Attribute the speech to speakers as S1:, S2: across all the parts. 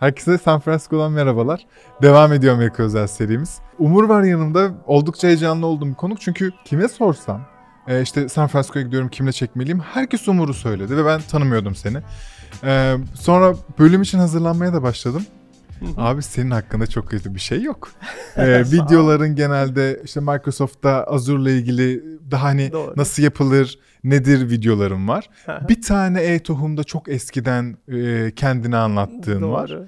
S1: Herkese San Francisco'dan merhabalar. Devam ediyor Amerika özel serimiz. Umur var yanımda. Oldukça heyecanlı olduğum bir konuk. Çünkü kime sorsam e, işte San Francisco'ya gidiyorum kimle çekmeliyim. Herkes Umur'u söyledi ve ben tanımıyordum seni. E, sonra bölüm için hazırlanmaya da başladım. Abi senin hakkında çok kötü bir şey yok. Ee, videoların genelde işte Microsoft'ta Azure'la ilgili daha hani
S2: Doğru.
S1: nasıl yapılır, nedir videolarım var. bir tane e-tohumda çok eskiden e, kendini anlattığın
S2: Doğru.
S1: var.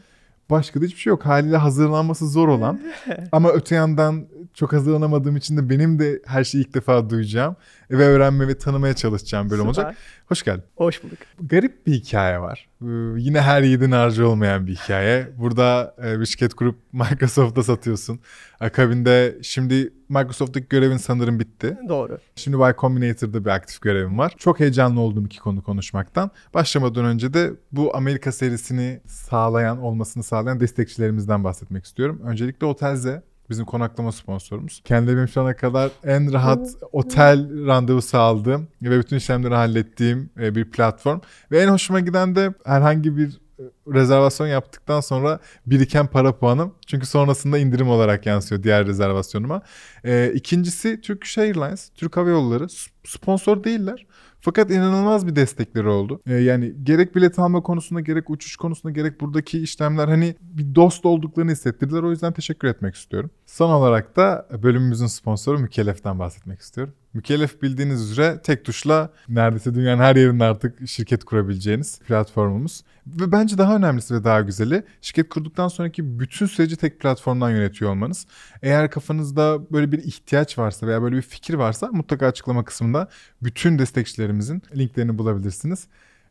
S1: Başka da hiçbir şey yok. Haliyle hazırlanması zor olan ama öte yandan çok hazırlanamadığım için de benim de her şeyi ilk defa duyacağım ve öğrenme ve tanımaya çalışacağım bölüm
S2: Süper.
S1: olacak. Hoş geldin.
S2: Hoş bulduk.
S1: Garip bir hikaye var. Ee, yine her yiğidin harcı olmayan bir hikaye. Burada e, bir şirket kurup Microsoft'ta satıyorsun. Akabinde şimdi Microsoft'taki görevin sanırım bitti.
S2: Doğru.
S1: Şimdi Y Combinator'da bir aktif görevim var. Çok heyecanlı olduğum iki konu konuşmaktan. Başlamadan önce de bu Amerika serisini sağlayan, olmasını sağlayan destekçilerimizden bahsetmek istiyorum. Öncelikle Otelze bizim konaklama sponsorumuz. Kendi benim şu ana kadar en rahat otel randevusu aldığım ve bütün işlemleri hallettiğim e, bir platform. Ve en hoşuma giden de herhangi bir e, rezervasyon yaptıktan sonra biriken para puanım. Çünkü sonrasında indirim olarak yansıyor diğer rezervasyonuma. E, ikincisi Turkish Airlines, Türk Hava Yolları sponsor değiller. Fakat inanılmaz bir destekleri oldu. E, yani gerek bilet alma konusunda gerek uçuş konusunda gerek buradaki işlemler hani bir dost olduklarını hissettirdiler. O yüzden teşekkür etmek istiyorum. Son olarak da bölümümüzün sponsoru Mükellef'ten bahsetmek istiyorum. Mükellef bildiğiniz üzere tek tuşla neredeyse dünyanın her yerinde artık şirket kurabileceğiniz platformumuz. Ve bence daha önemlisi ve daha güzeli şirket kurduktan sonraki bütün süreci tek platformdan yönetiyor olmanız. Eğer kafanızda böyle bir ihtiyaç varsa veya böyle bir fikir varsa mutlaka açıklama kısmında bütün destekçilerimizin linklerini bulabilirsiniz.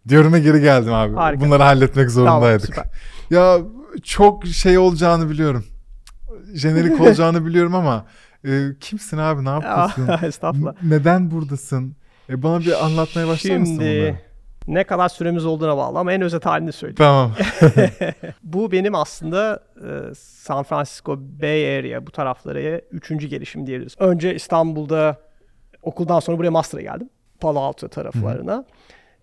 S1: Diyorum'a geri geldim abi.
S2: Harika.
S1: Bunları halletmek zorundaydık.
S2: Tamam,
S1: ya çok şey olacağını biliyorum. Jenerik olacağını biliyorum ama e, kimsin abi ne yapıyorsun?
S2: süper. Estağfurullah.
S1: Neden buradasın? E, bana bir anlatmaya başlar mısın?
S2: Şimdi ne kadar süremiz olduğuna bağlı ama en özet halini söyleyeyim.
S1: Tamam.
S2: Bu benim aslında e, San Francisco Bay Area bu taraflara üçüncü gelişim diyebiliriz. Önce İstanbul'da okuldan sonra buraya master'a geldim. Palo Alto taraflarına.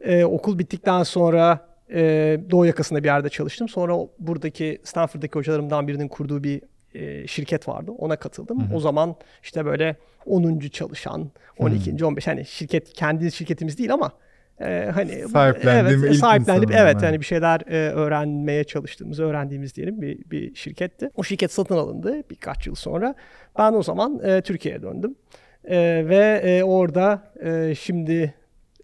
S2: E, okul bittikten sonra e, Doğu yakasında bir yerde çalıştım. Sonra buradaki Stanford'daki hocalarımdan birinin kurduğu bir e, şirket vardı. Ona katıldım. O zaman işte böyle 10. çalışan, 12. 15 hani şirket kendi şirketimiz değil ama e, hani
S1: Sahiplendiğim
S2: evet,
S1: ilk
S2: sahiplenip
S1: insanım
S2: evet hani bir şeyler e, öğrenmeye çalıştığımız, öğrendiğimiz diyelim bir bir şirketti. O şirket satın alındı birkaç yıl sonra. Ben o zaman e, Türkiye'ye döndüm. E, ve e, orada e, şimdi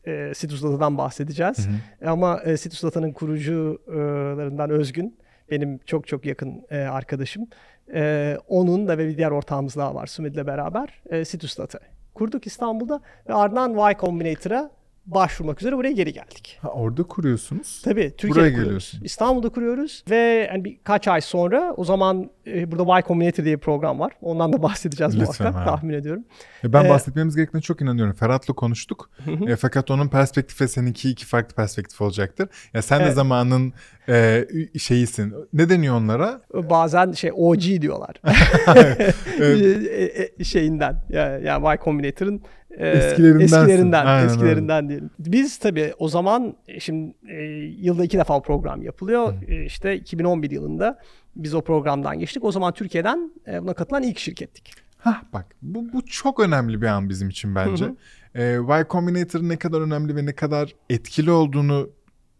S2: e, Citrus Data'dan bahsedeceğiz. Ama e, Citrus Data'nın kurucularından Özgün benim çok çok yakın e, arkadaşım. E, onun da ve bir diğer ortağımız daha var Sumid'le beraber e, Citrus Data. Kurduk İstanbul'da ve ardından Y Combinator'a başvurmak üzere buraya geri geldik.
S1: Ha, orada kuruyorsunuz.
S2: Tabii Türkiye'de
S1: Buraya
S2: kuruyoruz.
S1: geliyorsun.
S2: İstanbul'da kuruyoruz ve hani birkaç ay sonra o zaman e, burada Y Combinator diye bir program var. Ondan da bahsedeceğiz
S1: Lütfen
S2: muhakkak tahmin ediyorum.
S1: E, Ben
S2: Ee,
S1: bahsetmemiz gerektiğine çok inanıyorum. Ferhat'la konuştuk. E, fakat onun perspektifi seninki iki farklı perspektif olacaktır. Ya sen de
S2: Evet.
S1: zamanın e, şeyisin. Ne deniyor onlara?
S2: Bazen şey OG diyorlar.
S1: Evet.
S2: E, e, şeyinden ya yani Y Combinator'ın e,
S1: Eskilerindensin.
S2: eskilerinden,
S1: Aynen
S2: eskilerinden diyelim. Biz tabii o zaman e, şimdi e, yılda iki defa program yapılıyor. E, işte 2011 yılında biz o programdan geçtik. O zaman Türkiye'den e, buna katılan ilk şirkettik.
S1: Hah bak bu, bu çok önemli bir an bizim için bence. Ee, y Combinator'ın ne kadar önemli ve ne kadar etkili olduğunu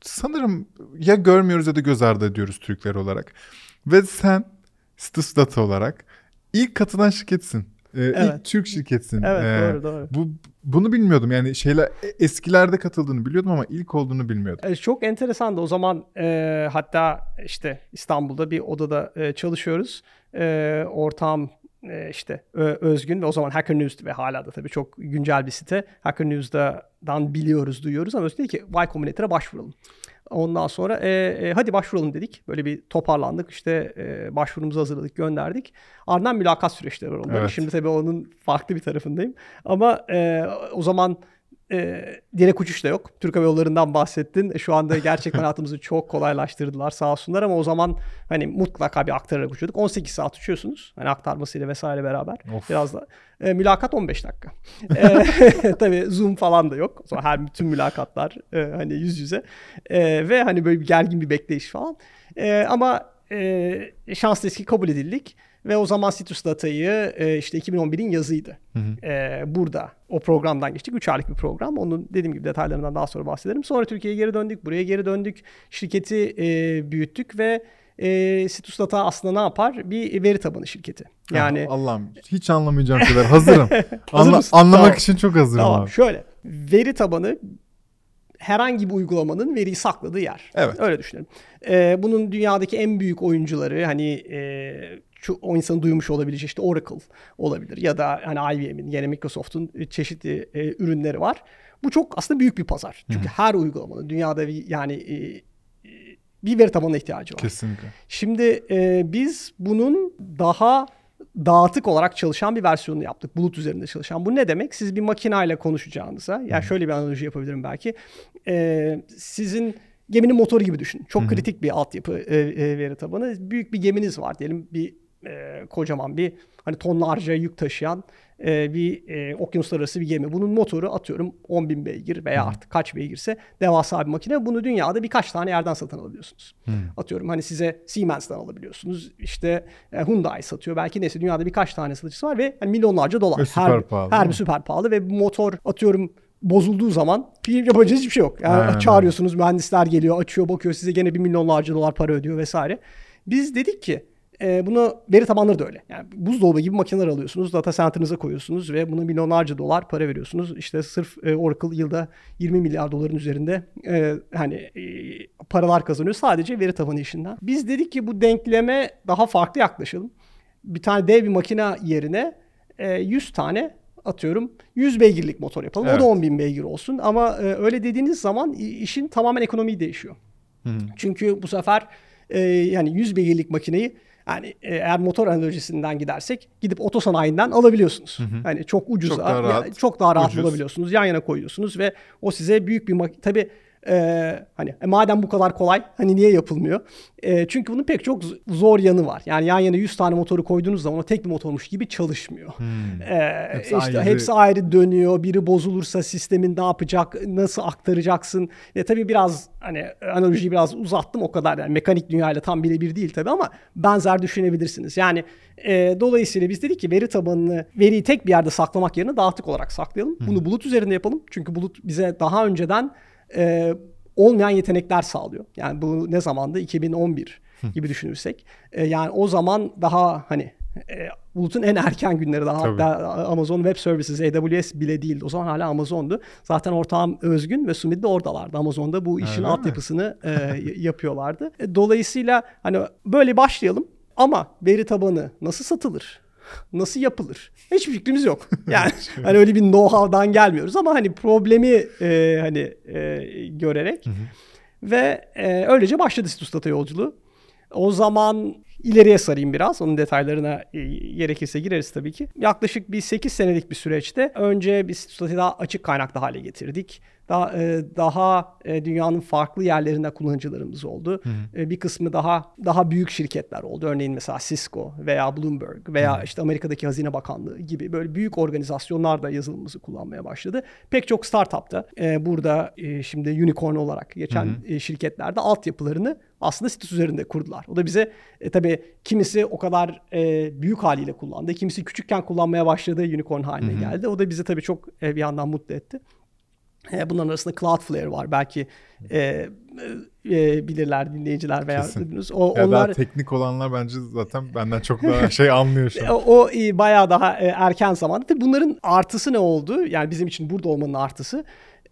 S1: sanırım ya görmüyoruz ya da göz ardı ediyoruz Türkler olarak. Ve sen Status Data olarak ilk katılan şirketsin. Ee, İlk
S2: Evet.
S1: Türk şirketsin.
S2: Evet
S1: Ee,
S2: doğru doğru.
S1: Bu bunu bilmiyordum. Yani şeyler e, eskilerde katıldığını biliyordum ama ilk olduğunu bilmiyordum.
S2: E, Çok enteresandı. O zaman e, hatta işte İstanbul'da bir odada e, çalışıyoruz. E, ortağım e, işte Ö- Özgün ve o zaman Hacker News ve hala da tabii çok güncel bir site. Hacker News'dan biliyoruz, duyuyoruz ama Özgün dedi ki Y Combinator'a başvuralım. Ondan sonra e, e, hadi başvuralım dedik. Böyle bir toparlandık. İşte e, başvurumuzu hazırladık, gönderdik. Ardından mülakat süreçleri var onların.
S1: Evet.
S2: Şimdi tabii onun farklı bir tarafındayım. Ama e, o zaman e, direkt uçuş da yok. Türk Hava Yolları'ndan bahsettin. E, Şu anda gerçekten hayatımızı çok kolaylaştırdılar sağ olsunlar ama o zaman hani mutlaka bir aktararak uçuyorduk. 18 saat uçuyorsunuz. Hani aktarmasıyla vesaire beraber.
S1: Of.
S2: Biraz da e, mülakat 15 dakika. e, tabii Zoom falan da yok. Zaman her bütün mülakatlar e, hani yüz yüze. E, ve hani böyle bir gergin bir bekleyiş falan. E, ama e, şans riski kabul edildik. Ve o zaman Citrus Data'yı e, işte 2011'in yazıydı. E, burada o programdan geçtik. 3 aylık bir program. Onun dediğim gibi detaylarından daha sonra bahsederim. Sonra Türkiye'ye geri döndük. Buraya geri döndük. Şirketi e, büyüttük ve e, Citrus Data aslında ne yapar? Bir veri tabanı şirketi. Yani
S1: Ah, Allah'ım hiç anlamayacağım kadar hazırım.
S2: Hazır
S1: Anla-
S2: mısın?
S1: anlamak
S2: Tamam.
S1: için çok hazırım
S2: Tamam
S1: abi.
S2: şöyle. Veri tabanı herhangi bir uygulamanın veriyi sakladığı yer.
S1: Evet.
S2: Öyle düşünelim. Ee, bunun dünyadaki en büyük oyuncuları hani e, şu, o insanın duymuş olabileceği işte Oracle olabilir ya da hani IBM'in yani Microsoft'un çeşitli e, ürünleri var. Bu çok aslında büyük bir pazar. Çünkü her uygulamanın dünyada bir, yani e, e, bir veri tabanına ihtiyacı var.
S1: Kesinlikle.
S2: Şimdi e, biz bunun daha dağıtık olarak çalışan bir versiyonunu yaptık. Bulut üzerinde çalışan. Bu ne demek? Siz bir makinayla konuşacağınıza, yani şöyle bir analoji yapabilirim belki. E, sizin geminin motoru gibi düşünün. Çok kritik bir altyapı e, e, veri tabanı. Büyük bir geminiz var diyelim. Bir e, kocaman bir hani tonlarca yük taşıyan e, bir e, okyanuslar arası bir gemi. Bunun motoru atıyorum 10 bin beygir veya artık kaç beygirse devasa bir makine. Bunu dünyada birkaç tane yerden satın alabiliyorsunuz. Atıyorum hani size Siemens'ten alabiliyorsunuz. İşte e, Hyundai satıyor. Belki neyse dünyada birkaç tane satıcısı var ve hani milyonlarca dolar.
S1: Ve süper
S2: her,
S1: pahalı,
S2: Her bir süper pahalı ve bu motor atıyorum bozulduğu zaman yapacağınız hiçbir şey yok. Yani
S1: Aynen.
S2: çağırıyorsunuz mühendisler geliyor açıyor bakıyor size gene bir milyonlarca dolar para ödüyor vesaire. Biz dedik ki e, bunu veri tabanları da öyle. Yani buzdolabı gibi makineler alıyorsunuz, data center'ınıza koyuyorsunuz ve buna milyonlarca dolar para veriyorsunuz. İşte sırf e, Oracle yılda 20 milyar doların üzerinde e, hani e, paralar kazanıyor sadece veri tabanı işinden. Biz dedik ki bu denkleme daha farklı yaklaşalım. Bir tane dev bir makine yerine e, 100 tane atıyorum 100 beygirlik motor yapalım.
S1: Evet.
S2: O da 10 bin beygir olsun. Ama e, öyle dediğiniz zaman işin tamamen ekonomiyi değişiyor. Çünkü bu sefer e, yani 100 beygirlik makineyi yani e, eğer motor analojisinden gidersek gidip otosanayinden alabiliyorsunuz. Hani çok ucuza,
S1: Çok daha rahat,
S2: ya- çok daha rahat
S1: ucuz.
S2: bulabiliyorsunuz. Yan yana koyuyorsunuz ve o size büyük bir makine. Tabii e, hani e, madem bu kadar kolay hani niye yapılmıyor? E, çünkü bunun pek çok zor yanı var. Yani yan yana 100 tane motoru koyduğunuz zaman o tek bir motormuş gibi çalışmıyor. E,
S1: Hepsi
S2: işte
S1: ayrı.
S2: hepsi ayrı dönüyor. Biri bozulursa sistemin ne yapacak? Nasıl aktaracaksın? Ve tabii biraz hani analojiyi biraz uzattım o kadar. Yani mekanik dünyayla tam birebir değil tabii ama benzer düşünebilirsiniz. Yani e, dolayısıyla biz dedik ki veri tabanını veriyi tek bir yerde saklamak yerine dağıtık olarak saklayalım. Bunu bulut üzerinde yapalım. Çünkü bulut bize daha önceden e, olmayan yetenekler sağlıyor. Yani bu ne zamandı? 2011 gibi düşünürsek. E, yani o zaman daha hani e, Bulut'un en erken günleri daha
S1: Tabii.
S2: hatta Amazon Web Services AWS bile değildi. O zaman hala Amazon'du. Zaten ortağım Özgün ve Sumit de oradalardı. Amazon'da bu işin
S1: Öyle
S2: altyapısını e, yapıyorlardı. E, Dolayısıyla hani böyle başlayalım ama veri tabanı nasıl satılır? Nasıl yapılır? Hiçbir fikrimiz yok. Yani hani öyle bir know-how'dan gelmiyoruz ama hani problemi e, hani e, görerek ve e, öylece başladı Citrus Data yolculuğu. O zaman ileriye sarayım biraz. Onun detaylarına e, gerekirse gireriz tabii ki. Yaklaşık bir 8 senelik bir süreçte önce biz Data'yı daha açık kaynaklı hale getirdik. Daha e, daha e, dünyanın farklı yerlerinde kullanıcılarımız oldu. E, bir kısmı daha daha büyük şirketler oldu. Örneğin mesela Cisco veya Bloomberg veya işte Amerika'daki Hazine Bakanlığı gibi böyle büyük organizasyonlar da yazılımımızı kullanmaya başladı. Pek çok startup da burada şimdi unicorn olarak geçen e, şirketlerde altyapılarını aslında Citrus üzerinde kurdular. O da bize e, tabii kimisi o kadar e, büyük haliyle kullandı. Kimisi küçükken kullanmaya başladı unicorn haline geldi. O da bizi tabii çok e, bir yandan mutlu etti. E, Bunların arasında Cloudflare var. Belki e, e, e, bilirler dinleyiciler veya
S1: Kesin.
S2: duydunuz. O,
S1: Ya
S2: onlar
S1: daha teknik olanlar bence zaten benden çok daha şey anlıyor şu an.
S2: o, o e, bayağı daha e, erken zamanda. Tabii bunların artısı ne oldu? Yani bizim için burada olmanın artısı.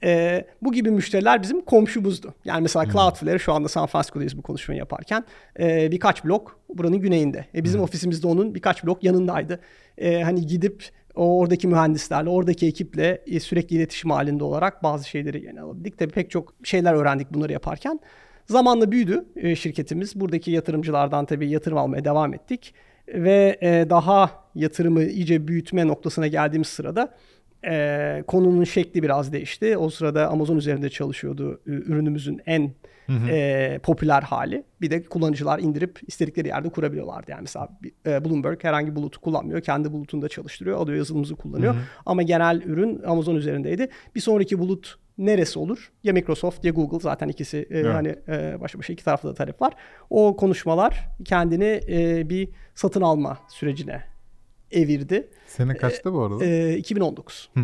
S2: E, bu gibi müşteriler bizim komşumuzdu. Yani mesela Cloudflare şu anda San Francisco'dayız bu konuşmayı yaparken. e, birkaç blok buranın güneyinde. E, bizim ofisimizde onun birkaç blok yanındaydı. E, hani gidip o oradaki mühendislerle, oradaki ekiple e, sürekli iletişim halinde olarak bazı şeyleri yeni alabildik. Tabii pek çok şeyler öğrendik bunları yaparken. Zamanla büyüdü e, şirketimiz. Buradaki yatırımcılardan tabii yatırım almaya devam ettik. Ve e, daha yatırımı iyice büyütme noktasına geldiğimiz sırada e, konunun şekli biraz değişti. O sırada Amazon üzerinde çalışıyordu ürünümüzün en e, popüler hali. Bir de kullanıcılar indirip istedikleri yerde kurabiliyorlardı. Yani mesela e, Bloomberg herhangi bulutu kullanmıyor. Kendi bulutunda çalıştırıyor. Alıyor yazılımımızı kullanıyor. Ama genel ürün Amazon üzerindeydi. Bir sonraki bulut neresi olur? Ya Microsoft ya Google zaten ikisi e,
S1: Evet.
S2: hani e, başa başa iki tarafta da talep var. O konuşmalar kendini e, bir satın alma sürecine evirdi.
S1: Sene kaçta bu arada?
S2: E, 2019.
S1: Hı.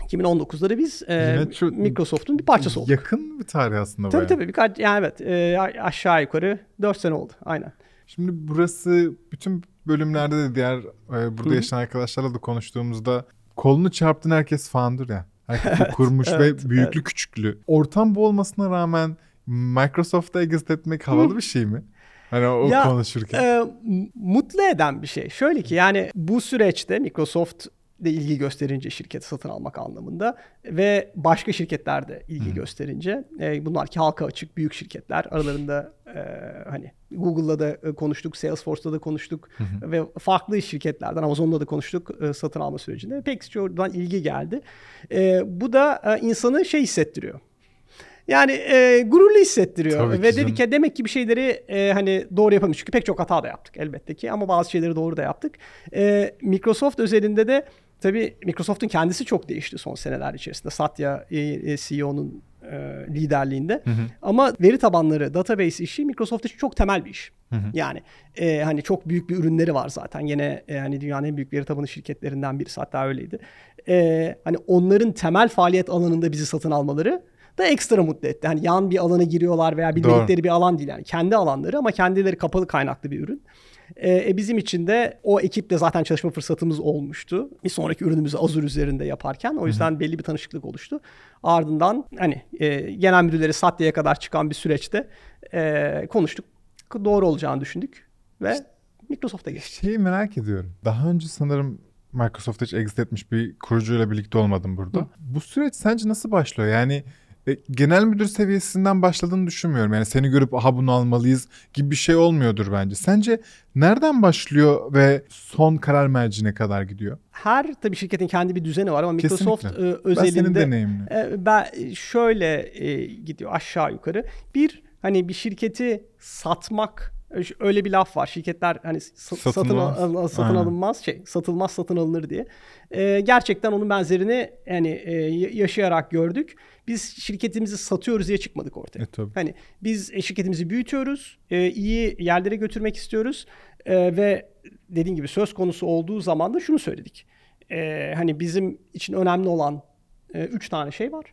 S2: 2019'da da biz e, Microsoft'un bir parçası olduk.
S1: Yakın bir tarih aslında
S2: Tabii
S1: bayağı.
S2: tabii birkaç yani evet e, aşağı yukarı 4 sene oldu aynen.
S1: Şimdi burası bütün bölümlerde de diğer e, burada yaşayan arkadaşlarla da konuştuğumuzda kolunu çarptın herkes fandır ya. Herkes kurmuş
S2: evet,
S1: ve büyüklü küçüklü. Ortam bu olmasına rağmen Microsoft'a exit etmek havalı bir şey mi? Hani o
S2: Ya,
S1: konuşurken.
S2: e, mutlu eden bir şey. Şöyle ki yani bu süreçte Microsoft de ilgi gösterince şirketi satın almak anlamında ve başka şirketler de ilgi gösterince e, bunlar ki halka açık büyük şirketler aralarında e, hani Google'la da e, konuştuk, Salesforce'la da konuştuk ve farklı şirketlerden Amazon'la da konuştuk e, satın alma sürecinde. Pek çoğundan ilgi geldi. E, bu da e, insanı şey hissettiriyor. Yani e, gururlu hissettiriyor
S1: Tabii
S2: ve dedik ki demek ki bir şeyleri e, hani doğru yapamıyoruz. Çünkü pek çok hata da yaptık elbette ki ama bazı şeyleri doğru da yaptık. E, Microsoft özelinde de tabii Microsoft'un kendisi çok değişti son seneler içerisinde. Satya e, e, CEO'nun e, liderliğinde. Ama veri tabanları, database işi Microsoft için çok temel bir iş. Yani e, hani çok büyük bir ürünleri var zaten. Yine e, hani dünyanın en büyük veri tabanı şirketlerinden birisi hatta öyleydi. E, hani onların temel faaliyet alanında bizi satın almaları da ekstra mutlu etti. Hani yan bir alana giriyorlar veya bilmedikleri bir alan değil yani. Kendi alanları ama kendileri kapalı kaynaklı bir ürün. Ee, e, bizim için de o ekiple zaten çalışma fırsatımız olmuştu. Bir sonraki ürünümüzü Azure üzerinde yaparken. O yüzden belli bir tanışıklık oluştu. Ardından hani e, genel müdürleri Satya'ya kadar çıkan bir süreçte e, konuştuk. Doğru olacağını düşündük ve Microsoft'a geçtik.
S1: Şeyi merak ediyorum. Daha önce sanırım Microsoft'a hiç exit etmiş bir kurucuyla birlikte olmadım burada. Bu süreç sence nasıl başlıyor? Yani e, genel müdür seviyesinden başladığını düşünmüyorum. Yani seni görüp aha bunu almalıyız gibi bir şey olmuyordur bence. Sence nereden başlıyor ve son karar mercine kadar gidiyor?
S2: Her tabii şirketin kendi bir düzeni var ama Microsoft
S1: Kesinlikle.
S2: e,
S1: Ben senin
S2: özelinde
S1: deneyimini.
S2: E, Ben şöyle e, gidiyor aşağı yukarı. Bir hani bir şirketi satmak e, öyle bir laf var. Şirketler hani sa- satın
S1: Satılmaz.
S2: al- satın
S1: Aynen.
S2: alınmaz şey satılmaz satın alınır diye. E, gerçekten onun benzerini yani e, yaşayarak gördük. Biz şirketimizi satıyoruz diye çıkmadık ortaya.
S1: E, tabii.
S2: Hani biz şirketimizi büyütüyoruz, e, iyi yerlere götürmek istiyoruz e, ve dediğim gibi söz konusu olduğu zaman da şunu söyledik. E, hani bizim için önemli olan e, üç tane şey var.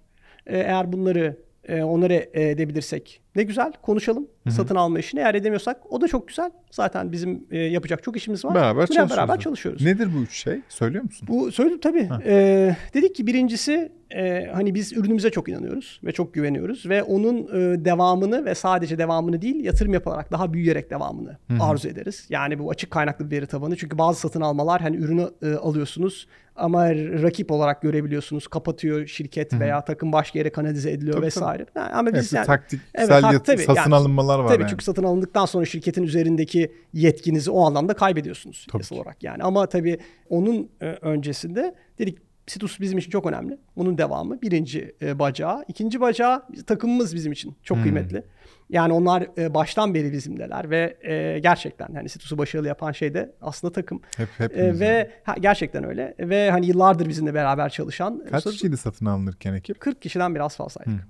S2: E, eğer bunları e, onları e, edebilirsek ne güzel konuşalım satın alma işini. Eğer edemiyorsak o da çok güzel. Zaten bizim e, yapacak çok işimiz var.
S1: Beraber
S2: Buna
S1: çalışıyoruz.
S2: Beraber çalışıyoruz.
S1: Nedir bu üç şey? Söylüyor musun?
S2: Bu söyledim tabii. Ee, dedik ki birincisi e, hani biz ürünümüze çok inanıyoruz ve çok güveniyoruz ve onun e, devamını ve sadece devamını değil yatırım yapılarak daha büyüyerek devamını arzu ederiz. Yani bu açık kaynaklı bir veri tabanı çünkü bazı satın almalar hani ürünü e, alıyorsunuz ama rakip olarak görebiliyorsunuz. Kapatıyor şirket veya takım başka yere kanalize ediliyor
S1: Tabii,
S2: vesaire. Ha, Ama biz
S1: Hepsi
S2: yani
S1: taktiksel
S2: Evet, tak- tabii.
S1: satın
S2: Yani-
S1: alınmalar var
S2: Tabii
S1: yani.
S2: çünkü satın alındıktan sonra şirketin üzerindeki yetkinizi o anlamda kaybediyorsunuz
S1: Tabii
S2: yasal olarak yani. Ama tabii onun e, öncesinde dedik Situs bizim için çok önemli. Onun devamı birinci e, bacağı. İkinci bacağı takımımız bizim için çok kıymetli. Yani onlar e, baştan beri bizimdeler ve e, gerçekten hani Situs'u başarılı yapan şey de aslında takım.
S1: Hep
S2: E,
S1: hepimiz.
S2: ve ha, gerçekten öyle ve hani yıllardır bizimle beraber çalışan
S1: Kaç
S2: e,
S1: kişiydi satın alınırken ekip?
S2: 40 kişiden biraz fazlaydık.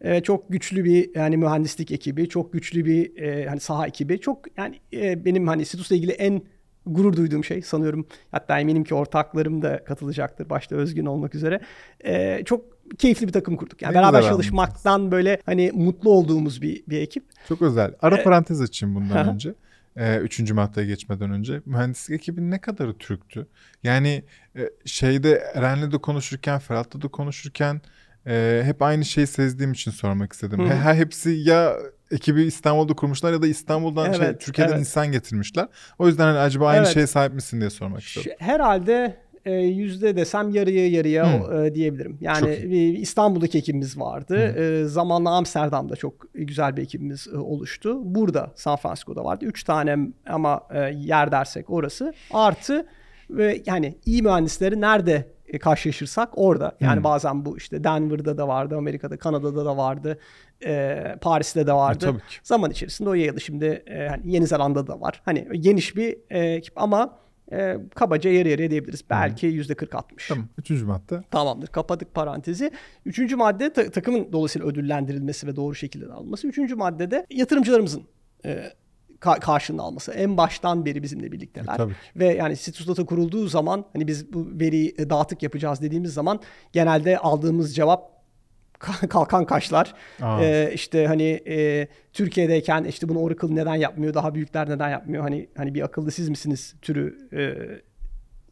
S2: Ee, çok güçlü bir yani mühendislik ekibi, çok güçlü bir e, hani saha ekibi. Çok yani e, benim hani Situs'la ilgili en gurur duyduğum şey sanıyorum hatta eminim ki ortaklarım da katılacaktır başta Özgün olmak üzere. Ee, çok keyifli bir takım kurduk. Yani
S1: Ne
S2: beraber çalışmaktan böyle hani mutlu olduğumuz bir bir ekip.
S1: Çok özel. Ara
S2: E,
S1: parantez açayım bundan önce. Ee, üçüncü maddeye geçmeden önce. Mühendislik ekibinin ne kadarı Türktü? Yani e, şeyde Eren'le de konuşurken, Ferhat'la da konuşurken e, hep aynı şeyi sezdiğim için sormak istedim.
S2: Hı hı.
S1: He- Her hepsi ya ekibi İstanbul'da kurmuşlar ya da İstanbul'dan şey,
S2: Evet,
S1: Türkiye'den
S2: evet.
S1: insan getirmişler. O yüzden hani acaba aynı
S2: Evet.
S1: şeye sahip misin diye sormak istedim.
S2: Herhalde e, yüzde desem yarıya yarıya
S1: Hı.
S2: e, diyebilirim. Yani bir İstanbul'daki ekibimiz vardı. E, zamanla Amsterdam'da çok güzel bir ekibimiz e, oluştu. Burada San Francisco'da vardı. Üç tane ama e, yer dersek orası. Artı ve yani iyi mühendisleri nerede e, karşılaşırsak orada. Yani
S1: Hı.
S2: bazen bu işte Denver'da da vardı, Amerika'da, Kanada'da da vardı, e, Paris'te de vardı.
S1: E, tabii ki.
S2: Zaman içerisinde o yayıldı. Şimdi e, hani Yeni Zelanda'da da var. Hani geniş bir e, ekip ama E, kabaca yarı yarıya diyebiliriz. Belki %40-60.
S1: Tamam. Üçüncü madde.
S2: Tamamdır. Kapadık parantezi. Üçüncü madde ta- takımın dolayısıyla ödüllendirilmesi ve doğru şekilde alınması. Üçüncü maddede yatırımcılarımızın e, ka- karşılığını alması. En baştan beri bizimle birlikteler.
S1: E, tabii.
S2: Ve yani Citrus Data kurulduğu zaman hani biz bu veriyi e, dağıtık yapacağız dediğimiz zaman genelde aldığımız cevap kalkan kaşlar.
S1: Aa.
S2: Ee, işte hani e, Türkiye'deyken işte bunu Oracle neden yapmıyor? Daha büyükler neden yapmıyor? Hani hani bir akıllı siz misiniz türü e,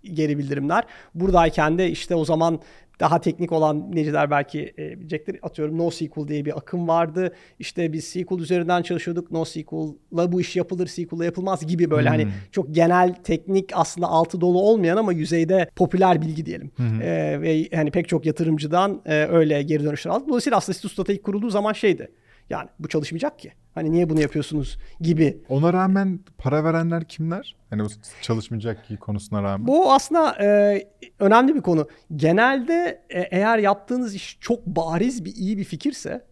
S2: geri bildirimler. Buradayken de işte o zaman daha teknik olan dinleyiciler belki e, bilecektir. Atıyorum NoSQL diye bir akım vardı. İşte biz SQL üzerinden çalışıyorduk. NoSQL'la bu iş yapılır, SQL'la yapılmaz gibi böyle hani çok genel teknik aslında altı dolu olmayan ama yüzeyde popüler bilgi diyelim. E, ve hani pek çok yatırımcıdan e, öyle geri dönüşler aldık. Dolayısıyla aslında ilk kurulduğu zaman şeydi. Yani bu çalışmayacak ki. Hani niye bunu yapıyorsunuz gibi
S1: Ona rağmen para verenler kimler? Hani bu çalışmayacak ki konusuna rağmen.
S2: Bu aslında e, önemli bir konu. Genelde e, eğer yaptığınız iş çok bariz bir iyi bir fikirse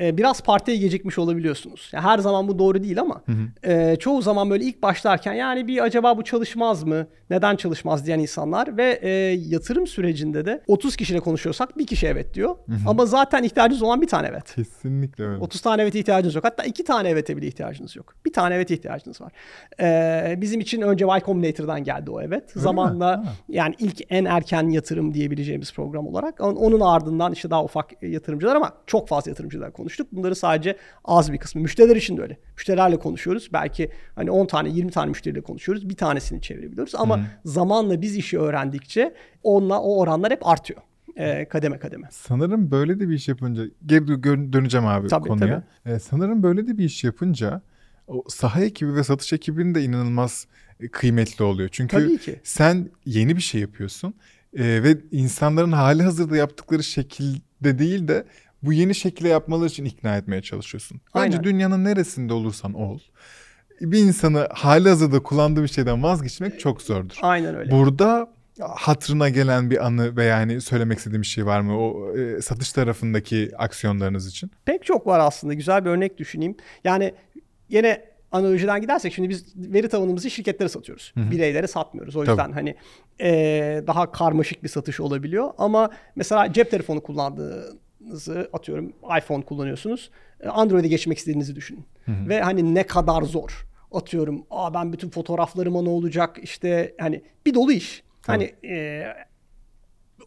S2: e, biraz partiye gecikmiş olabiliyorsunuz. Yani her zaman bu doğru değil ama e, çoğu zaman böyle ilk başlarken yani bir acaba bu çalışmaz mı? Neden çalışmaz diyen insanlar ve e, yatırım sürecinde de 30 kişiyle konuşuyorsak bir kişi evet diyor. Ama zaten ihtiyacınız olan bir tane evet.
S1: Kesinlikle öyle.
S2: 30 tane evet ihtiyacınız yok. Hatta iki tane evete bile ihtiyacınız yok. Bir tane evet ihtiyacınız var. Ee, bizim için önce Y Combinator'dan geldi o evet. Zamanla
S1: mi? Ha.
S2: yani ilk en erken yatırım diyebileceğimiz program olarak. On- Onun ardından işte daha ufak yatırımcılar ama çok fazla yatırımcılar konuştuk. Bunları sadece az bir kısmı. Müşteriler için de öyle. Müşterilerle konuşuyoruz. Belki hani 10 tane 20 tane müşteriyle konuşuyoruz. Bir tanesini çevirebiliyoruz. Ama zamanla biz işi öğrendikçe onunla o oranlar hep artıyor. Ee, kademe kademe.
S1: Sanırım böyle de bir iş yapınca geri dö- döneceğim abi
S2: Tabii,
S1: konuya. Ee, sanırım böyle de bir iş yapınca o saha ekibi ve satış ekibinin de inanılmaz e, kıymetli oluyor. Çünkü
S2: Tabii
S1: sen yeni bir şey yapıyorsun e, ve insanların hali hazırda yaptıkları şekilde değil de bu yeni şekilde yapmaları için ikna etmeye çalışıyorsun. Bence
S2: Aynen.
S1: dünyanın neresinde olursan ol bir insanı hali hazırda kullandığı bir şeyden vazgeçmek çok zordur.
S2: Aynen öyle.
S1: Burada hatırına gelen bir anı ve yani söylemek istediğim bir şey var mı o e, satış tarafındaki aksiyonlarınız için?
S2: Pek çok var aslında. Güzel bir örnek düşüneyim. Yani yine analojiden gidersek şimdi biz veri tabanımızı şirketlere satıyoruz. Bireylere satmıyoruz. O yüzden
S1: Tabii.
S2: hani eee, daha karmaşık bir satış olabiliyor. Ama mesela cep telefonu kullandığınızı atıyorum iPhone kullanıyorsunuz. E, Android'e geçmek istediğinizi düşünün. Ve hani ne kadar zor. Atıyorum Aa, ben bütün fotoğraflarıma ne olacak işte hani bir dolu iş. Hani eee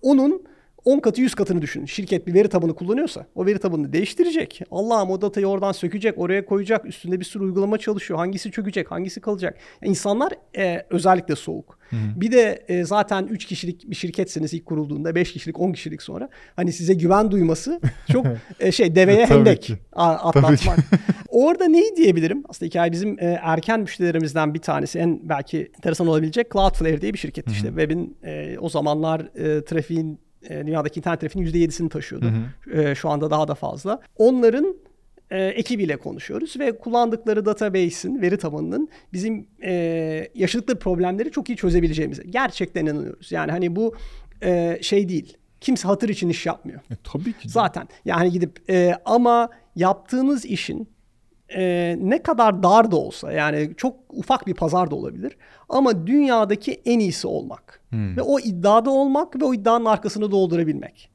S2: onun 10 katı 100 katını düşünün. Şirket bir veri tabanı kullanıyorsa o veri tabanını değiştirecek. Allah'ım o datayı oradan sökecek, oraya koyacak. Üstünde bir sürü uygulama çalışıyor. Hangisi çökecek, hangisi kalacak. Yani insanlar e, özellikle soğuk. Bir de e, zaten 3 kişilik bir şirketseniz ilk kurulduğunda 5 kişilik 10 kişilik sonra hani size güven duyması çok e, şey deveye hendek
S1: ki.
S2: atlatmak. Orada neyi diyebilirim? Aslında hikaye bizim e, erken müşterilerimizden bir tanesi en belki enteresan olabilecek Cloudflare diye bir şirket işte. Web'in e, o zamanlar e, trafiğin e, dünyadaki internet trafiğinin %7'sini taşıyordu. E, şu anda daha da fazla. Onların e, ekibiyle konuşuyoruz ve kullandıkları database'in, veri tabanının bizim e, yaşadıkları problemleri çok iyi çözebileceğimize gerçekten inanıyoruz. Yani hani bu e, şey değil. Kimse hatır için iş yapmıyor.
S1: E, tabii ki. de.
S2: Zaten yani gidip e, ama yaptığınız işin e, ne kadar dar da olsa yani çok ufak bir pazar da olabilir ama dünyadaki en iyisi olmak ve o iddiada olmak ve o iddianın arkasını doldurabilmek.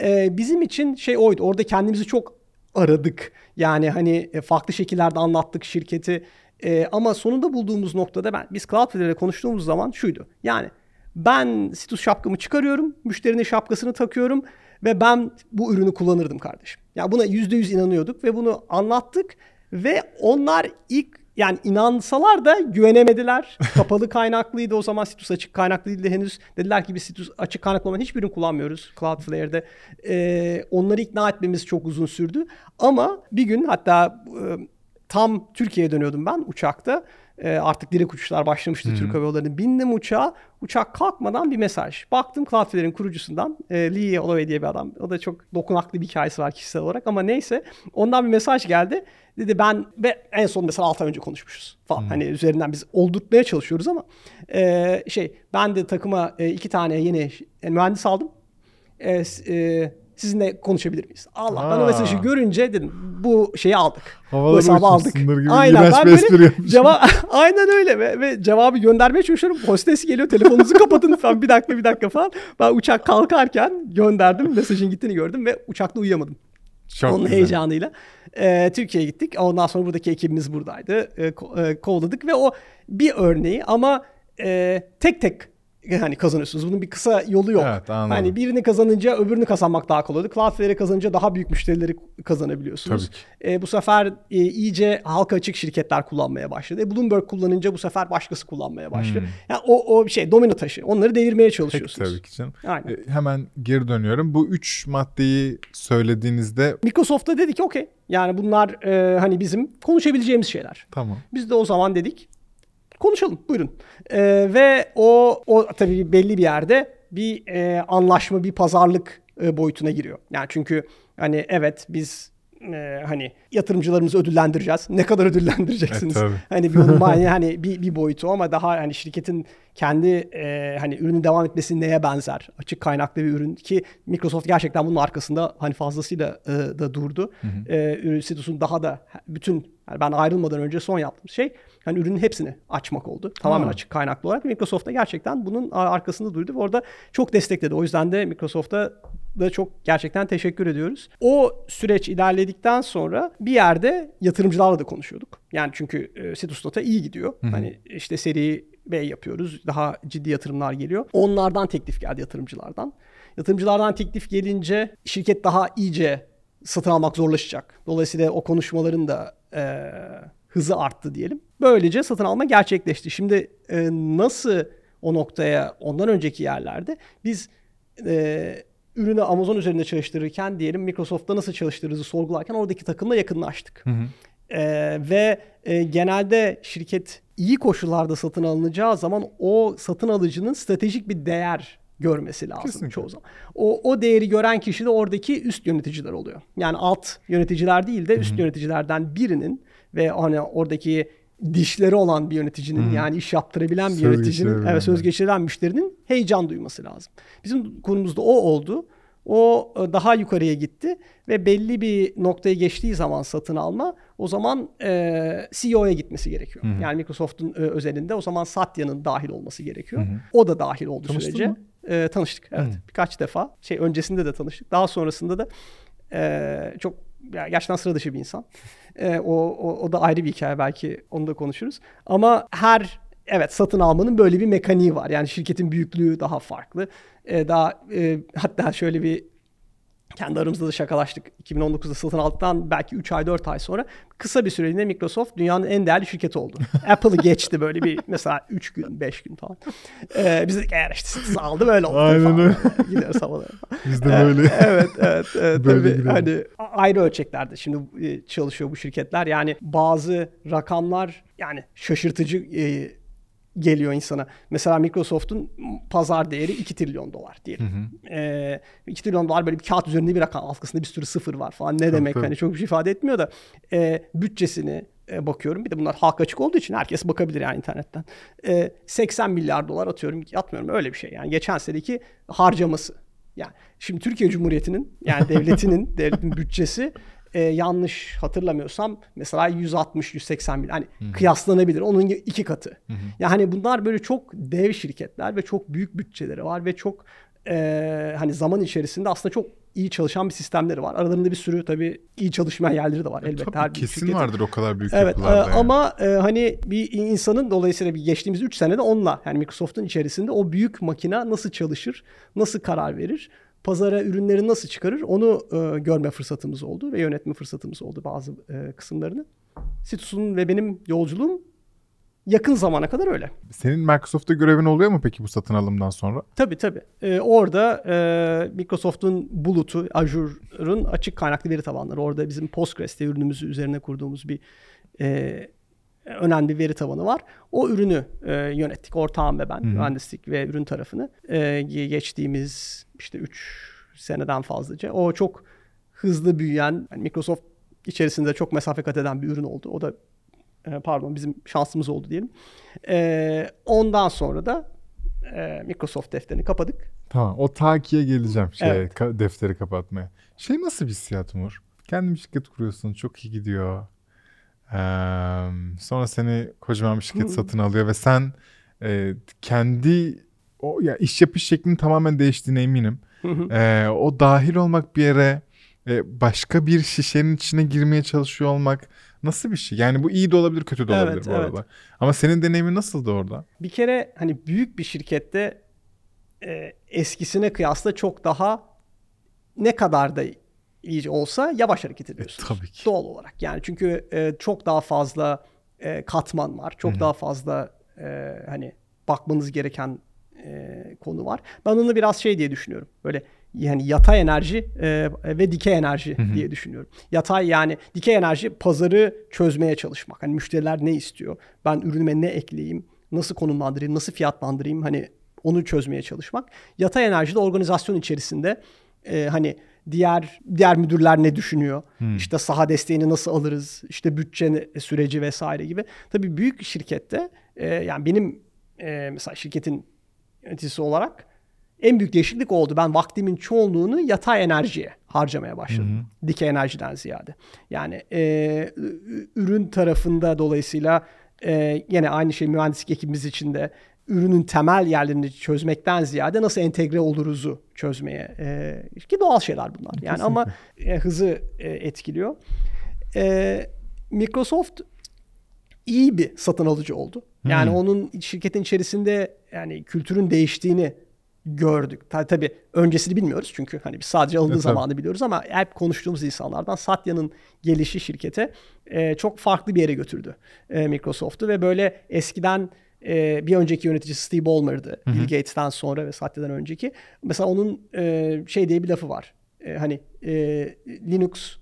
S2: E, bizim için şey oydu orada kendimizi çok aradık yani hani e, farklı şekillerde anlattık şirketi E, ama sonunda bulduğumuz noktada ben biz Cloudflare ile konuştuğumuz zaman şuydu yani ben Citus şapkamı çıkarıyorum, müşterinin şapkasını takıyorum ve ben bu ürünü kullanırdım kardeşim. Ya buna yüzde yüz inanıyorduk ve bunu anlattık ve onlar ilk yani inansalar da güvenemediler. Kapalı kaynaklıydı o zaman Citus açık kaynaklı değildi henüz. Dediler ki biz Citus açık kaynaklı olan hiçbirini kullanmıyoruz Cloudflare'de. Ee, onları ikna etmemiz çok uzun sürdü. Ama bir gün hatta e, tam Türkiye'ye dönüyordum ben uçakta. Ee, artık direkt uçuşlar başlamıştı Türk Hava Yolları'nın. Bindim uçağa. Uçak kalkmadan bir mesaj. Baktım Cloudflare'in kurucusundan e, Lee Holloway diye bir adam. O da çok dokunaklı bir hikayesi var kişisel olarak ama neyse. Ondan bir mesaj geldi. Dedi ben ve en son mesela 6 ay önce konuşmuşuz falan. Hani üzerinden biz oldurtmaya çalışıyoruz ama e, şey ben de takıma e, iki tane yeni yani mühendis aldım. E, e, sizinle konuşabilir miyiz? Allah'tan
S1: Aa.
S2: o mesajı görünce dedim bu şeyi aldık. bu
S1: Havalara
S2: hesabı aldık.
S1: gibi
S2: Aynen ben böyle cevap aynen öyle ve, ve cevabı göndermeye çalışıyorum. Hostes geliyor telefonunuzu kapatın lütfen bir dakika bir dakika falan. Ben uçak kalkarken gönderdim mesajın gittiğini gördüm ve uçakta uyuyamadım.
S1: Çok
S2: Onun
S1: güzel.
S2: heyecanıyla. Ee, Türkiye'ye gittik. Ondan sonra buradaki ekibimiz buradaydı. Ee, ko- e, kovladık ve o bir örneği ama e, tek tek hani kazanıyorsunuz. Bunun bir kısa yolu yok.
S1: Evet, anladım.
S2: hani birini kazanınca öbürünü kazanmak daha kolay. Cloudflare'i kazanınca daha büyük müşterileri kazanabiliyorsunuz.
S1: Tabii
S2: E, bu sefer e, iyice halka açık şirketler kullanmaya başladı. E, Bloomberg kullanınca bu sefer başkası kullanmaya başladı.
S1: Hmm.
S2: Yani o o şey domino taşı. Onları devirmeye
S1: Peki
S2: çalışıyorsunuz.
S1: tabii ki canım.
S2: Aynen.
S1: E, hemen geri dönüyorum. Bu üç maddeyi söylediğinizde
S2: Microsoft da dedi ki okey. Yani bunlar e, hani bizim konuşabileceğimiz şeyler.
S1: tamam.
S2: Biz de o zaman dedik konuşalım buyurun. Ee, ve o o tabii belli bir yerde bir e, anlaşma bir pazarlık e, boyutuna giriyor. Yani çünkü hani evet biz e, hani yatırımcılarımızı ödüllendireceğiz. Ne kadar ödüllendireceksiniz?
S1: E, tabii.
S2: hani bir onun mani- hani bir, bir boyutu ama daha hani şirketin kendi e, hani ürünün devam etmesi neye benzer? Açık kaynaklı bir ürün ki Microsoft gerçekten bunun arkasında hani fazlasıyla e, da durdu. E, ürün Citus'un daha da bütün yani ben ayrılmadan önce son yaptığım şey hani ürünün hepsini açmak oldu. Tamamen
S1: Ha.
S2: açık kaynaklı olarak. Microsoft da gerçekten bunun arkasında durdu ve orada çok destekledi. O yüzden de Microsoft'a da çok gerçekten teşekkür ediyoruz. O süreç ilerledikten sonra bir yerde yatırımcılarla da konuşuyorduk. Yani çünkü e, Citus Data iyi gidiyor. Hani işte seri B yapıyoruz. Daha ciddi yatırımlar geliyor. Onlardan teklif geldi yatırımcılardan. Yatırımcılardan teklif gelince şirket daha iyice satın almak zorlaşacak. Dolayısıyla o konuşmaların da e, hızı arttı diyelim. Böylece satın alma gerçekleşti. Şimdi e, nasıl o noktaya ondan önceki yerlerde biz e, ürünü Amazon üzerinde çalıştırırken diyelim Microsoft'ta nasıl çalıştırırızı sorgularken oradaki takımla yakınlaştık. Ee, ve e, genelde şirket iyi koşullarda satın alınacağı zaman o satın alıcının stratejik bir değer görmesi lazım
S1: Kesinlikle.
S2: çoğu zaman. O, o değeri gören kişi de oradaki üst yöneticiler oluyor. Yani alt yöneticiler değil de üst yöneticilerden birinin ve hani oradaki dişleri olan bir yöneticinin yani iş yaptırabilen bir
S1: Söz
S2: yöneticinin evet söz geçiren müşterinin heyecan duyması lazım. Bizim konumuzda o oldu. O e, daha yukarıya gitti ve belli bir noktaya geçtiği zaman satın alma o zaman e, CEO'ya gitmesi gerekiyor. Yani Microsoft'un e, özelinde o zaman Satya'nın dahil olması gerekiyor. O da dahil oldu
S1: Tanıştın
S2: sürece.
S1: mı?
S2: E, tanıştık evet birkaç defa. Şey öncesinde de tanıştık. Daha sonrasında da e, çok ya gerçekten sıra dışı bir insan. E, o, o, o da ayrı bir hikaye belki onu da konuşuruz. Ama her evet satın almanın böyle bir mekaniği var. Yani şirketin büyüklüğü daha farklı. E, daha e, hatta şöyle bir kendi aramızda da şakalaştık. 2019'da satın aldıktan belki 3 ay 4 ay sonra kısa bir süreliğine Microsoft dünyanın en değerli şirketi oldu. Apple'ı geçti böyle bir mesela 3 gün 5 gün falan. Ee, biz dedik eğer işte satın aldı böyle oldu
S1: Aynen
S2: falan.
S1: öyle.
S2: Havalara.
S1: Biz de böyle.
S2: evet evet, evet
S1: Böyle
S2: tabii hani ayrı ölçeklerde şimdi e, çalışıyor bu şirketler. Yani bazı rakamlar yani şaşırtıcı e, geliyor insana. Mesela Microsoft'un pazar değeri 2 trilyon dolar diyelim. Ee, 2 trilyon dolar böyle bir kağıt üzerinde bir rakam. Arkasında bir sürü sıfır var falan. Ne demek
S1: tabii.
S2: hani çok bir şey ifade etmiyor da e, bütçesini e, bakıyorum. Bir de bunlar halka açık olduğu için herkes bakabilir yani internetten. E, 80 milyar dolar atıyorum. Atmıyorum öyle bir şey. Yani geçen seneki harcaması. Yani şimdi Türkiye Cumhuriyeti'nin yani devletinin devletin bütçesi e, yanlış hatırlamıyorsam mesela 160-180 milyon hani kıyaslanabilir. Onun iki katı. Yani hani bunlar böyle çok dev şirketler ve çok büyük bütçeleri var ve çok e, hani zaman içerisinde aslında çok iyi çalışan bir sistemleri var. Aralarında bir sürü tabii iyi çalışmayan yerleri de var elbette.
S1: E, Tabii
S2: her
S1: kesin
S2: şirketin.
S1: vardır o kadar büyük
S2: Evet
S1: yapılarda.
S2: e,
S1: yani.
S2: ama e, hani bir insanın dolayısıyla bir geçtiğimiz 3 senede onunla yani Microsoft'un içerisinde o büyük makine nasıl çalışır, nasıl karar verir, pazara ürünleri nasıl çıkarır onu e, görme fırsatımız oldu ve yönetme fırsatımız oldu bazı e, kısımlarını. Citus'un ve benim yolculuğum yakın zamana kadar öyle.
S1: Senin Microsoft'ta görevin oluyor mu peki bu satın alımdan sonra?
S2: Tabii tabii. Ee, orada e, Microsoft'un Bulut'u, Azure'ın açık kaynaklı veri tabanları. Orada bizim Postgres'te ürünümüzü üzerine kurduğumuz bir e, önemli bir veri tabanı var. O ürünü e, yönettik. Ortağım ve ben. Mühendislik ve ürün tarafını. E, ge- geçtiğimiz işte 3 seneden fazlaca. O çok hızlı büyüyen, yani Microsoft içerisinde çok mesafe kat eden bir ürün oldu. O da e, pardon bizim şansımız oldu diyelim. E, ondan sonra da e, Microsoft defterini kapadık.
S1: Tamam o takiye geleceğim şey
S2: Evet.
S1: ka- defteri kapatmaya. Şey nasıl bir hissiyat Umur? Kendi bir şirket kuruyorsun çok iyi gidiyor. Ee, sonra seni kocaman bir şirket satın alıyor ve sen e, kendi o ya iş yapış şeklinin tamamen değiştiğine eminim.
S2: Hı hı.
S1: Ee, o dahil olmak bir yere e, başka bir şişenin içine girmeye çalışıyor olmak nasıl bir şey? Yani bu iyi de olabilir kötü de
S2: Evet,
S1: olabilir bu
S2: evet.
S1: arada. Ama senin deneyimin nasıldı orada?
S2: Bir kere hani büyük bir şirkette e, eskisine kıyasla çok daha ne kadar da iyi olsa yavaş hareket ediyorsun.
S1: E, tabii ki.
S2: Doğal olarak. Yani çünkü e, çok daha fazla e, katman var. Çok
S1: Hı hı.
S2: daha fazla e, hani bakmanız gereken e, konu var. Ben onu biraz şey diye düşünüyorum. Böyle yani yatay enerji e, ve dikey enerji
S1: Hı hı.
S2: diye düşünüyorum. Yatay yani dikey enerji pazarı çözmeye çalışmak. Hani müşteriler ne istiyor? Ben ürünüme ne ekleyeyim? Nasıl konumlandırayım? Nasıl fiyatlandırayım? Hani onu çözmeye çalışmak. Yatay enerji de organizasyon içerisinde e, hani diğer diğer müdürler ne düşünüyor?
S1: Hmm.
S2: İşte saha desteğini nasıl alırız? İşte bütçe süreci vesaire gibi. Tabii büyük şirkette e, yani benim e, mesela şirketin yöneticisi olarak en büyük değişiklik oldu. Ben vaktimin çoğunluğunu yatay enerjiye harcamaya başladım. Dikey enerjiden ziyade. Yani e, ürün tarafında dolayısıyla e, yine aynı şey mühendislik ekibimiz için de ürünün temel yerlerini çözmekten ziyade nasıl entegre oluruzu çözmeye e, ki doğal şeyler bunlar. Yani ama e, hızı e, etkiliyor. E, Microsoft iyi bir satın alıcı oldu. Yani
S1: Hmm.
S2: onun şirketin içerisinde yani kültürün değiştiğini gördük. Tabii tabii öncesini bilmiyoruz çünkü hani biz sadece alındığı
S1: E, tabii.
S2: zamanı biliyoruz ama hep konuştuğumuz insanlardan Satya'nın gelişi şirkete e, çok farklı bir yere götürdü e, Microsoft'u ve böyle eskiden e, bir önceki yöneticisi Steve Ballmer'dı. Bill Gates'ten sonra ve Satya'dan önceki. Mesela onun e, şey diye bir lafı var. E, hani e, Linux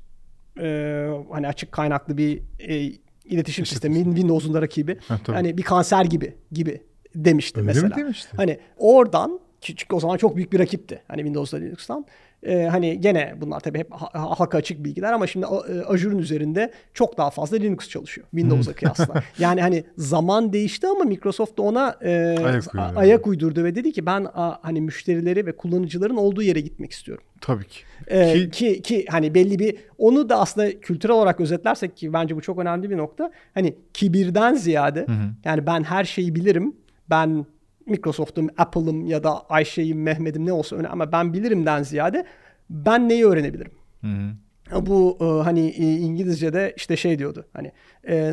S2: e, hani açık kaynaklı bir e, iletişim sistemi Windows'un da rakibi.
S1: Ha, tabii.
S2: hani bir kanser gibi gibi demişti
S1: Öyle mi
S2: mesela.
S1: demişti?
S2: Hani oradan çünkü o zaman çok büyük bir rakipti. Hani Windows'la Linux'tan. Ee, hani gene bunlar tabii hep ha- ha- halka açık bilgiler ama şimdi e, Azure'un üzerinde çok daha fazla Linux çalışıyor Windows'a kıyasla. yani hani zaman değişti ama Microsoft da ona e,
S1: Ayak uydurdu.
S2: ayak uydurdu ve dedi ki ben a, hani müşterileri ve kullanıcıların olduğu yere gitmek istiyorum.
S1: Tabii ki.
S2: Ee,
S1: Ki-
S2: ki, ki hani belli bir onu da aslında kültürel olarak özetlersek ki bence bu çok önemli bir nokta. Hani kibirden ziyade yani ben her şeyi bilirim. Ben Microsoft'um, Apple'ım ya da Ayşe'yim, Mehmet'im ne olsa önemli ama ben bilirimden ziyade ben neyi öğrenebilirim?
S1: Hı hı.
S2: Bu e, hani e, İngilizce'de işte şey diyordu. Hani e,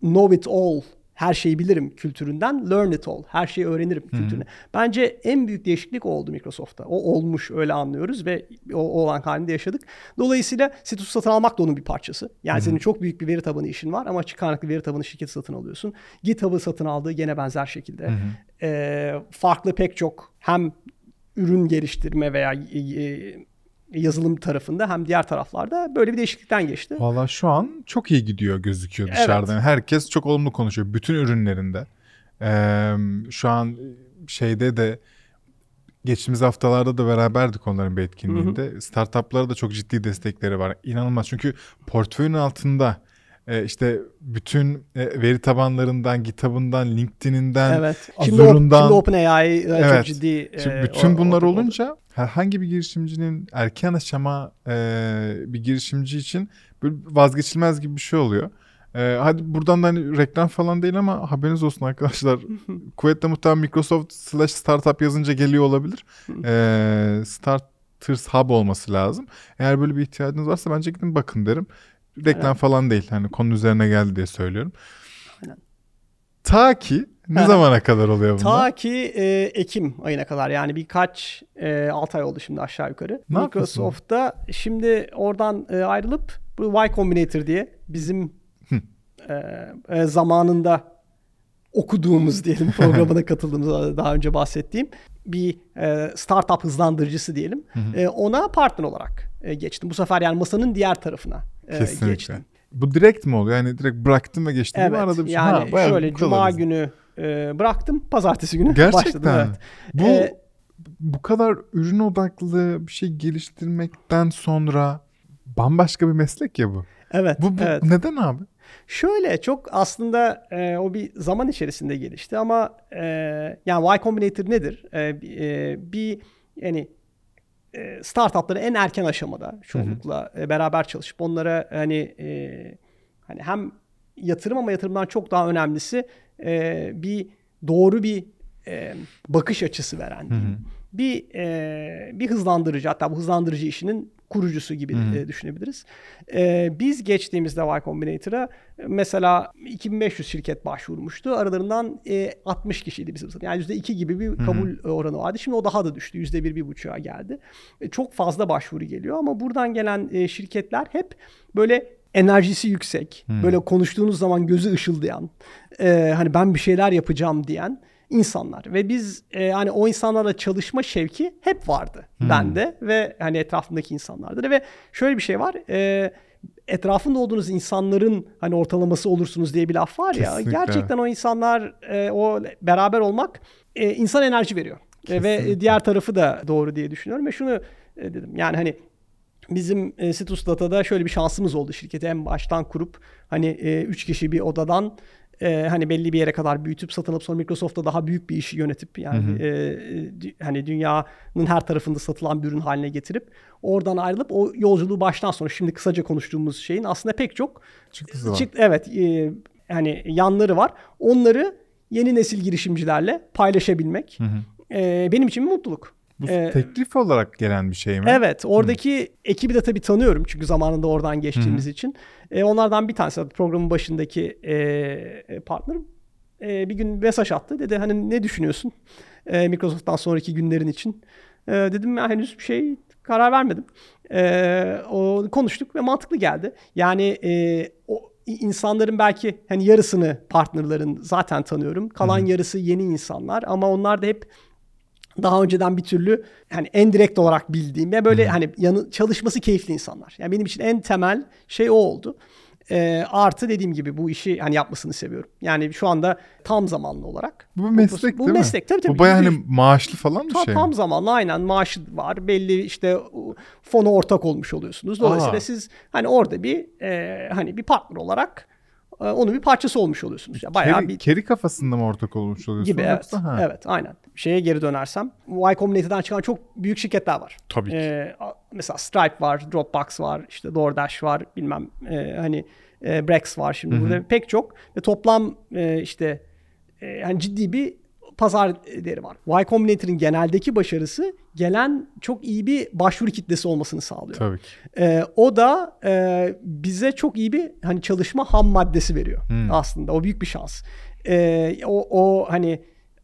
S2: know it all her şeyi bilirim kültüründen learn it all her şeyi öğrenirim kültürüne. Bence en büyük değişiklik o oldu Microsoft'ta. O olmuş öyle anlıyoruz ve o, o olan halinde yaşadık. Dolayısıyla Citrus satın almak da onun bir parçası. Yani senin çok büyük bir veri tabanı işin var ama açık kaynaklı veri tabanı şirketi satın alıyorsun. GitHub'ı satın aldığı gene benzer şekilde. E, farklı pek çok hem ürün geliştirme veya e, yazılım tarafında hem diğer taraflarda böyle bir değişiklikten geçti.
S1: Valla şu an çok iyi gidiyor gözüküyor
S2: Evet.
S1: dışarıdan. Herkes çok olumlu konuşuyor. Bütün ürünlerinde. Ee, şu an şeyde de geçtiğimiz haftalarda da beraberdik onların bir etkinliğinde. Startuplara da çok ciddi destekleri var. İnanılmaz çünkü portföyün altında e, işte bütün e, veri tabanlarından, GitHub'ından, LinkedIn'inden,
S2: Evet. Şimdi, o,
S1: Azure'undan
S2: şimdi OpenAI e, çok
S1: Evet.
S2: ciddi.
S1: Şimdi
S2: e,
S1: bütün
S2: o-
S1: bunlar
S2: oldu.
S1: olunca herhangi bir girişimcinin erken aşama e, bir girişimci için böyle vazgeçilmez gibi bir şey oluyor. E, hadi buradan da hani reklam falan değil ama haberiniz olsun arkadaşlar. Kuvvetle muhtemelen Microsoft slash startup yazınca geliyor olabilir. E, Starters Hub olması lazım. Eğer böyle bir ihtiyacınız varsa bence gidin bakın derim. Reklam
S2: Aynen.
S1: falan değil. Hani konu üzerine geldi diye söylüyorum.
S2: Aynen.
S1: Ta ki ne zamana kadar oluyor bunlar?
S2: Ta ki e, Ekim ayına kadar yani birkaç e, 6 ay oldu şimdi aşağı yukarı.
S1: Ne?
S2: Microsoft'ta şimdi oradan e, ayrılıp bu Y Combinator diye bizim e, e, zamanında okuduğumuz diyelim programına katıldığımız daha önce bahsettiğim bir e, startup hızlandırıcısı diyelim. E, ona partner olarak e, geçtim. Bu sefer yani masanın diğer tarafına
S1: Kesinlikle.
S2: geçtim.
S1: Bu direkt mi oluyor? Yani direkt bıraktım ve geçtim
S2: Evet.
S1: mi? Arada bir şey.
S2: yani
S1: Ha,
S2: şöyle cuma
S1: hızlı.
S2: günü e, bıraktım. Pazartesi günü
S1: Gerçekten.
S2: başladım. Evet.
S1: Bu
S2: Ee,
S1: bu kadar ürün odaklı bir şey geliştirmekten sonra bambaşka bir meslek ya bu.
S2: Evet.
S1: Bu, bu
S2: evet.
S1: neden abi?
S2: Şöyle çok aslında e, o bir zaman içerisinde gelişti ama e, yani Y Combinator nedir? E, e, bir yani startupları en erken aşamada çoğunlukla e, beraber çalışıp onlara hani e, hani hem yatırım ama yatırımdan çok daha önemlisi e, bir doğru bir e, bakış açısı veren diyeyim. bir e, bir hızlandırıcı hatta bu hızlandırıcı işinin kurucusu gibi e, düşünebiliriz. E, biz geçtiğimizde Y Combinator'a e, mesela 2500 şirket başvurmuştu. Aralarından e, 60 kişiydi bizim sınıf. Yani %2 gibi bir kabul oranı vardı. Şimdi o daha da düştü. %1-1,5'a geldi. E, çok fazla başvuru geliyor ama buradan gelen e, şirketler hep böyle enerjisi yüksek, böyle konuştuğunuz zaman gözü ışıldayan, e, hani ben bir şeyler yapacağım diyen insanlar ve biz e, hani o insanlarla çalışma şevki hep vardı bende ve hani etrafımdaki insanlarda da ve şöyle bir şey var. E, etrafında olduğunuz insanların hani ortalaması olursunuz diye bir laf var ya.
S1: Kesinlikle.
S2: Gerçekten o insanlar e, o beraber olmak e, insan enerji veriyor. E, ve
S1: Kesinlikle.
S2: diğer tarafı da doğru diye düşünüyorum ve şunu e, dedim. Yani hani Bizim e, Citus Data'da şöyle bir şansımız oldu şirketi en baştan kurup hani e, üç kişi bir odadan e, hani belli bir yere kadar büyütüp satın alıp sonra Microsoft'ta daha büyük bir işi yönetip yani e, dü- hani dünyanın her tarafında satılan bir ürün haline getirip oradan ayrılıp o yolculuğu baştan sonra şimdi kısaca konuştuğumuz şeyin aslında pek çok
S1: Çıktısı var.
S2: çık- evet e, hani yanları var. Onları yeni nesil girişimcilerle paylaşabilmek e, benim için bir mutluluk.
S1: Bu
S2: E,
S1: teklif olarak gelen bir şey mi?
S2: Evet, oradaki ekibi de tabii tanıyorum çünkü zamanında oradan geçtiğimiz için. E, onlardan bir tanesi programın başındaki e, partnerim e, bir gün mesaj attı. Dedi hani ne düşünüyorsun e, Microsoft'tan sonraki günlerin için? E, dedim ya henüz bir şey karar vermedim. E, o konuştuk ve mantıklı geldi. Yani e, o insanların belki hani yarısını partnerlerin zaten tanıyorum. Kalan yarısı yeni insanlar ama onlar da hep daha önceden bir türlü hani en direkt olarak bildiğim ve böyle hani yanı, çalışması keyifli insanlar. Yani benim için en temel şey o oldu. Ee, artı dediğim gibi bu işi hani yapmasını seviyorum. Yani şu anda tam zamanlı olarak.
S1: Bu bir meslek
S2: bu
S1: değil mi?
S2: tabii tabii.
S1: Bu baya
S2: Yüzde
S1: hani maaşlı falan bir şey
S2: tam zamanlı aynen maaşı var. Belli işte fona ortak olmuş oluyorsunuz. Dolayısıyla
S1: Aa.
S2: siz hani orada bir e, hani bir partner olarak e, onun bir parçası olmuş oluyorsunuz. Ya bayağı
S1: Keri,
S2: bir
S1: keri kafasında mı ortak olmuş oluyorsun?
S2: gibi evet.
S1: Ha.
S2: Evet aynen. Şeye geri dönersem Y Combinator'dan çıkan çok büyük şirketler var.
S1: Tabii ki.
S2: Ee, mesela Stripe var, Dropbox var, işte DoorDash var, bilmem e, hani e, Brex var şimdi burada pek çok ve toplam e, işte e, yani ciddi bir pazar değeri var. Y Combinator'ın geneldeki başarısı gelen çok iyi bir başvuru kitlesi olmasını sağlıyor.
S1: Tabii ki.
S2: Ee, o da e, bize çok iyi bir hani çalışma ham maddesi veriyor
S1: Hmm.
S2: aslında. O büyük bir şans. Ee, o, o hani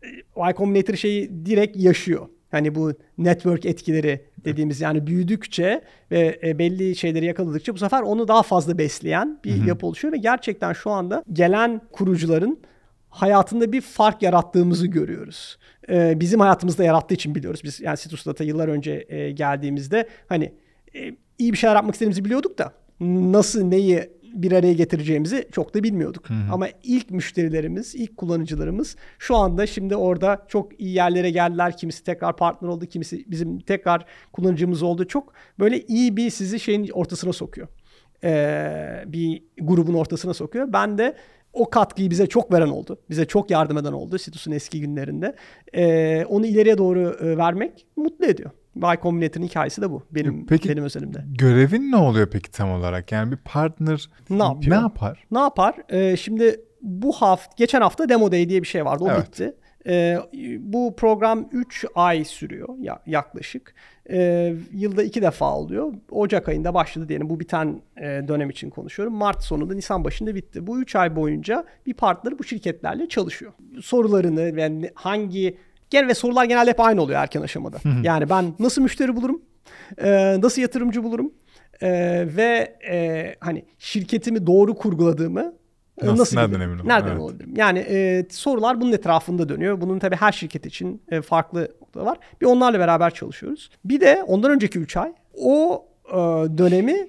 S2: e, Y Combinator şeyi direkt yaşıyor. Hani bu network etkileri dediğimiz yani büyüdükçe ve e, belli şeyleri yakaladıkça bu sefer onu daha fazla besleyen bir yapı oluşuyor ve gerçekten şu anda gelen kurucuların hayatında bir fark yarattığımızı görüyoruz. Ee, bizim hayatımızda yarattığı için biliyoruz. Biz yani Citrus Data yıllar önce e, geldiğimizde hani e, iyi bir şeyler yapmak istediğimizi biliyorduk da nasıl neyi bir araya getireceğimizi çok da bilmiyorduk. Ama ilk müşterilerimiz, ilk kullanıcılarımız şu anda şimdi orada çok iyi yerlere geldiler. Kimisi tekrar partner oldu, kimisi bizim tekrar kullanıcımız oldu. Çok böyle iyi bir sizi şeyin ortasına sokuyor. Ee, bir grubun ortasına sokuyor. Ben de o katkıyı bize çok veren oldu. Bize çok yardım eden oldu Situs'un eski günlerinde. Ee, onu ileriye doğru e, vermek mutlu ediyor. Y Combinator'ın hikayesi de bu. Benim
S1: Peki-
S2: benim özelimde.
S1: Görevin ne oluyor peki tam olarak? Yani bir partner
S2: Ne yapıyor?
S1: Ne yapar?
S2: Ne yapar? Ee, şimdi bu hafta, geçen hafta Demo Day diye bir şey vardı. O
S1: Evet.
S2: bitti. Ee, bu program 3 ay sürüyor ya- yaklaşık. Ee, yılda iki defa oluyor. Ocak ayında başladı diyelim. Bu biten e, dönem için konuşuyorum. Mart sonunda, Nisan başında bitti. Bu 3 ay boyunca bir partner bu şirketlerle çalışıyor. Sorularını ve ne- hangi Gene ve sorular genelde hep aynı oluyor erken aşamada. yani ben nasıl müşteri bulurum? Ee, nasıl yatırımcı bulurum? Ee, ve e, hani şirketimi doğru kurguladığımı e,
S1: Nasıl- nereden
S2: bilirim?
S1: emin?
S2: Nereden
S1: Evet.
S2: olabilirim? Yani e, sorular bunun etrafında dönüyor. Bunun tabii her şirket için e, farklı noktalar var. Bir onlarla beraber çalışıyoruz. Bir de ondan önceki 3 ay o e, dönemi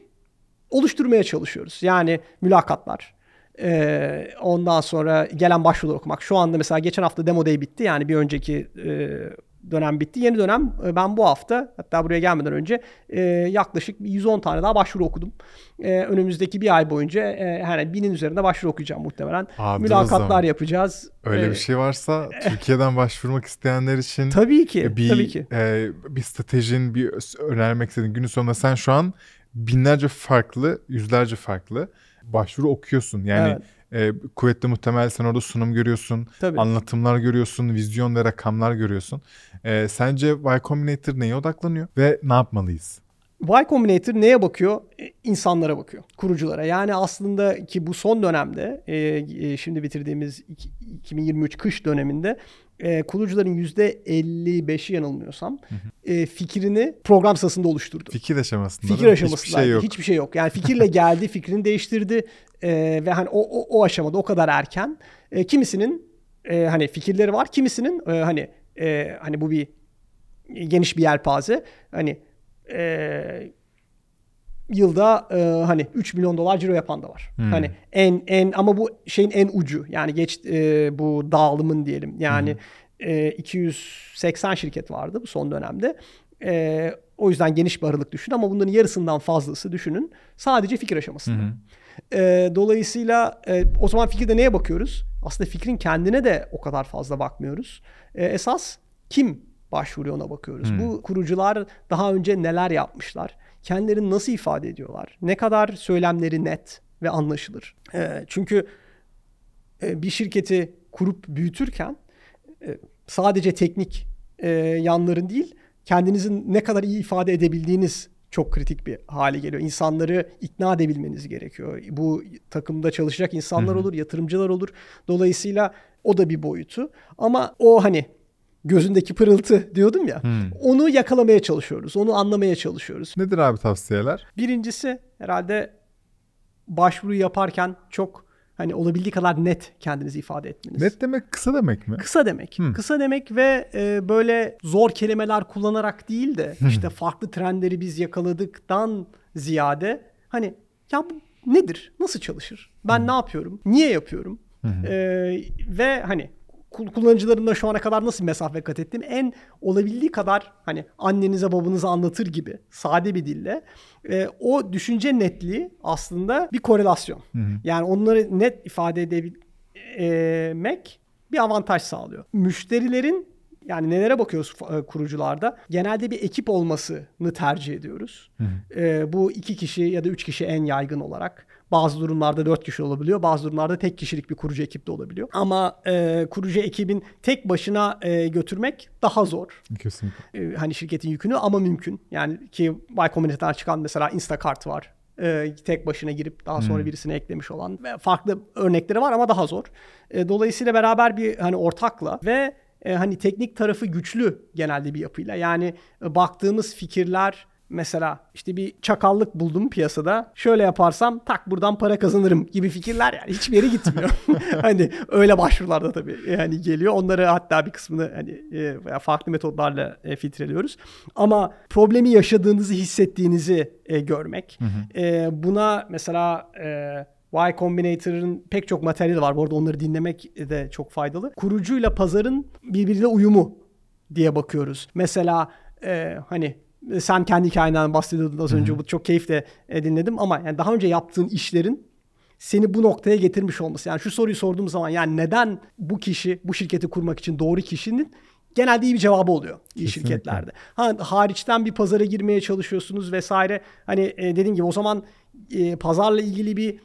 S2: oluşturmaya çalışıyoruz. Yani mülakatlar. e, ondan sonra gelen başvurular okumak. Şu anda mesela geçen hafta Demo Day bitti. Yani bir önceki e, dönem bitti. Yeni dönem e, ben bu hafta hatta buraya gelmeden önce e, yaklaşık 110 tane daha başvuru okudum. E, önümüzdeki bir ay boyunca e, hani binin üzerinde başvuru okuyacağım muhtemelen.
S1: Abi,
S2: Mülakatlar
S1: zaman.
S2: yapacağız.
S1: Öyle
S2: E,
S1: bir şey varsa Türkiye'den başvurmak isteyenler için
S2: Tabii ki.
S1: bir
S2: tabii ki.
S1: e, bir stratejin bir önermek istediğin günün sonunda sen şu an binlerce farklı, yüzlerce farklı başvuru okuyorsun. Yani e, kuvvetli muhtemel sen orada sunum görüyorsun,
S2: Tabii.
S1: anlatımlar görüyorsun, vizyon ve rakamlar görüyorsun. E, sence Y Combinator neye odaklanıyor ve ne yapmalıyız?
S2: Y Combinator neye bakıyor? E, İnsanlara bakıyor. Kuruculara. Yani aslında ki bu son dönemde e, e, şimdi bitirdiğimiz iki- 2023 kış döneminde e, kurucuların %55'i yanılmıyorsam e, fikrini program sırasında oluşturdu.
S1: Fikir aşamasında
S2: Fikir aşamasında
S1: hiçbir şey yok.
S2: Hiçbir şey yok. Yani fikirle geldi, fikrini değiştirdi e, ve hani o, o, o aşamada o kadar erken. E, kimisinin e, hani fikirleri var, kimisinin e, hani e, hani bu bir geniş bir yelpaze. Hani e, yılda e, hani 3 milyon dolar ciro yapan da var.
S1: Hmm.
S2: Hani en en ama bu şeyin en ucu. Yani geç e, bu dağılımın diyelim. Yani e, 280 şirket vardı bu son dönemde. E, o yüzden geniş bir aralık düşün ama bunların yarısından fazlası düşünün sadece fikir aşamasında. E, dolayısıyla e, o zaman fikirde neye bakıyoruz? Aslında fikrin kendine de o kadar fazla bakmıyoruz. E, esas kim başvuruyor ona bakıyoruz. Bu kurucular daha önce neler yapmışlar? Kendilerini nasıl ifade ediyorlar? Ne kadar söylemleri net ve anlaşılır? E, çünkü e, bir şirketi kurup büyütürken e, sadece teknik e, yanların değil, kendinizin ne kadar iyi ifade edebildiğiniz çok kritik bir hale geliyor. İnsanları ikna edebilmeniz gerekiyor. Bu takımda çalışacak insanlar olur, yatırımcılar olur. Dolayısıyla o da bir boyutu. Ama o hani gözündeki pırıltı diyordum ya. Onu yakalamaya çalışıyoruz. Onu anlamaya çalışıyoruz.
S1: Nedir abi tavsiyeler?
S2: Birincisi herhalde başvuru yaparken çok hani olabildiği kadar net kendinizi ifade etmeniz.
S1: Net demek kısa demek mi?
S2: Kısa demek. Kısa demek ve e, böyle zor kelimeler kullanarak değil de işte farklı trendleri biz yakaladıktan ziyade hani ya bu nedir? Nasıl çalışır? Ben ne yapıyorum? Niye yapıyorum? E, ve hani kullanıcılarımla şu ana kadar nasıl mesafe kat ettim? En olabildiği kadar hani annenize babanıza anlatır gibi sade bir dille e, o düşünce netliği aslında bir korelasyon. Yani onları net ifade edebilmek bir avantaj sağlıyor. Müşterilerin yani nelere bakıyoruz e, kurucularda? Genelde bir ekip olmasını tercih ediyoruz. E, bu iki kişi ya da üç kişi en yaygın olarak. Bazı durumlarda dört kişi olabiliyor. Bazı durumlarda tek kişilik bir kurucu ekip de olabiliyor. Ama e, kurucu ekibin tek başına e, götürmek daha zor
S1: Kesinlikle.
S2: e, hani şirketin yükünü ama mümkün. Yani ki Y Combinator'dan çıkan mesela Instacart var. E, tek başına girip daha sonra birisine eklemiş olan ve farklı örnekleri var ama daha zor. E, dolayısıyla beraber bir hani ortakla ve e, hani teknik tarafı güçlü genelde bir yapıyla. Yani e, baktığımız fikirler mesela işte bir çakallık buldum piyasada. Şöyle yaparsam tak buradan para kazanırım gibi fikirler yani hiçbir yere gitmiyor. hani öyle başvurularda tabii yani geliyor. Onları hatta bir kısmını hani e, veya farklı metotlarla e, filtreliyoruz. Ama problemi yaşadığınızı hissettiğinizi e, görmek. E, buna mesela Y Combinator'ın pek çok materyali var. Bu arada onları dinlemek de çok faydalı. Kurucuyla pazarın birbiriyle uyumu diye bakıyoruz. Mesela e, hani sen kendi hikayenden bahsediyordun az önce. Bu çok keyifle e, dinledim ama yani daha önce yaptığın işlerin seni bu noktaya getirmiş olması. Yani şu soruyu sorduğum zaman yani neden bu kişi bu şirketi kurmak için doğru kişinin genelde iyi bir cevabı oluyor iyi
S1: Kesinlikle.
S2: şirketlerde. Ha, hariçten bir pazara girmeye çalışıyorsunuz vesaire. Hani e, dediğim gibi o zaman e, pazarla ilgili bir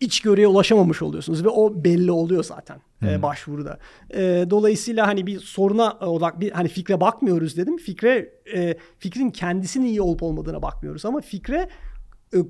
S2: içgörüye ulaşamamış oluyorsunuz ve o belli oluyor zaten e, başvuruda. E, dolayısıyla hani bir soruna odak bir hani fikre bakmıyoruz dedim. Fikre e, fikrin kendisinin iyi olup olmadığına bakmıyoruz ama fikre e,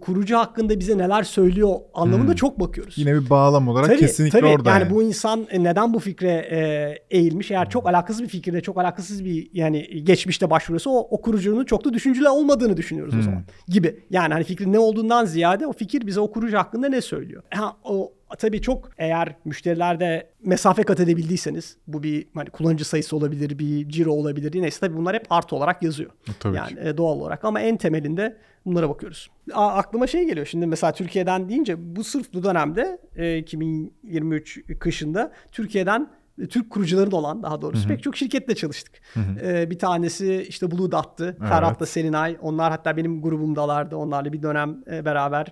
S2: kurucu hakkında bize neler söylüyor anlamında çok bakıyoruz.
S1: Yine bir bağlam olarak
S2: Tabii,
S1: kesinlikle
S2: tabii.
S1: orada.
S2: Yani,
S1: yani.
S2: bu insan e, neden bu fikre e, eğilmiş? Eğer çok alakasız bir fikirde, çok alakasız bir yani geçmişte başvuruyorsa o, o kurucunun çok da düşünceli olmadığını düşünüyoruz o zaman gibi. Yani hani fikrin ne olduğundan ziyade o fikir bize o kurucu hakkında ne söylüyor? Ha, o tabii çok eğer müşterilerde mesafe kat edebildiyseniz bu bir hani kullanıcı sayısı olabilir, bir ciro olabilir. Neyse tabii bunlar hep artı olarak yazıyor.
S1: Tabii
S2: yani e, doğal olarak ama en temelinde bunlara bakıyoruz. A- aklıma şey geliyor şimdi mesela Türkiye'den deyince bu sırf bu dönemde e, 2023 kışında Türkiye'den e, Türk kurucuların olan daha doğrusu
S1: Hı hı.
S2: pek çok şirketle çalıştık. Ee, bir tanesi işte Blue Dot'tı.
S1: Evet.
S2: Ferhat'la Selinay. Onlar hatta benim grubumdalardı. Onlarla bir dönem e, beraber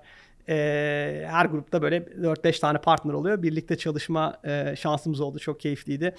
S2: e, her grupta böyle 4-5 tane partner oluyor. Birlikte çalışma e, şansımız oldu. Çok keyifliydi.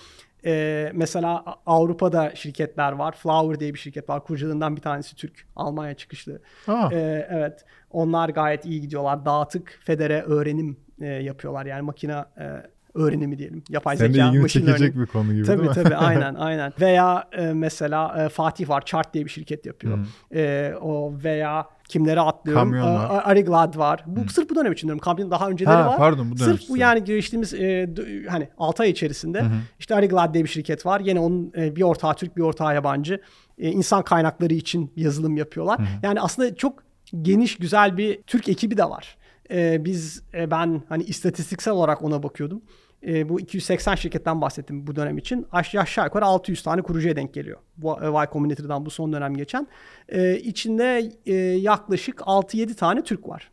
S2: E, mesela Avrupa'da şirketler var. Flower diye bir şirket var. Kurucularından bir tanesi Türk. Almanya çıkışlı.
S1: Aa,
S2: Ee, evet. Onlar gayet iyi gidiyorlar. Dağıtık federe öğrenim e, yapıyorlar. Yani makine e, öğrenimi diyelim. Yapay
S1: de
S2: zeka, machine
S1: çekecek
S2: learning.
S1: bir konu gibi
S2: Tabii
S1: değil mi?
S2: tabii aynen aynen. Veya e, mesela e, Fatih var. Chart diye bir şirket yapıyor.
S1: Hı.
S2: E, o veya kimleri atlıyorum?
S1: Kamyon
S2: A- Ariglad var. Bu sırf bu dönem için diyorum. Kamyon daha önceleri
S1: Ha,
S2: var.
S1: pardon, bu dönem
S2: Sırf bu yani geçtiğimiz e, hani 6 ay içerisinde
S1: Hı hı.
S2: işte Ariglad diye bir şirket var. Yine onun e, bir ortağı Türk bir ortağı yabancı. E, insan kaynakları için yazılım yapıyorlar. Yani aslında çok geniş güzel bir Türk ekibi de var. E, biz e, ben hani istatistiksel olarak ona bakıyordum. E, bu 280 şirketten bahsettim bu dönem için. Aşağı aşağı yukarı 600 tane kurucuya denk geliyor. Bu e, Y Combinator'dan bu son dönem geçen. E, içinde e, yaklaşık 6-7 tane Türk var.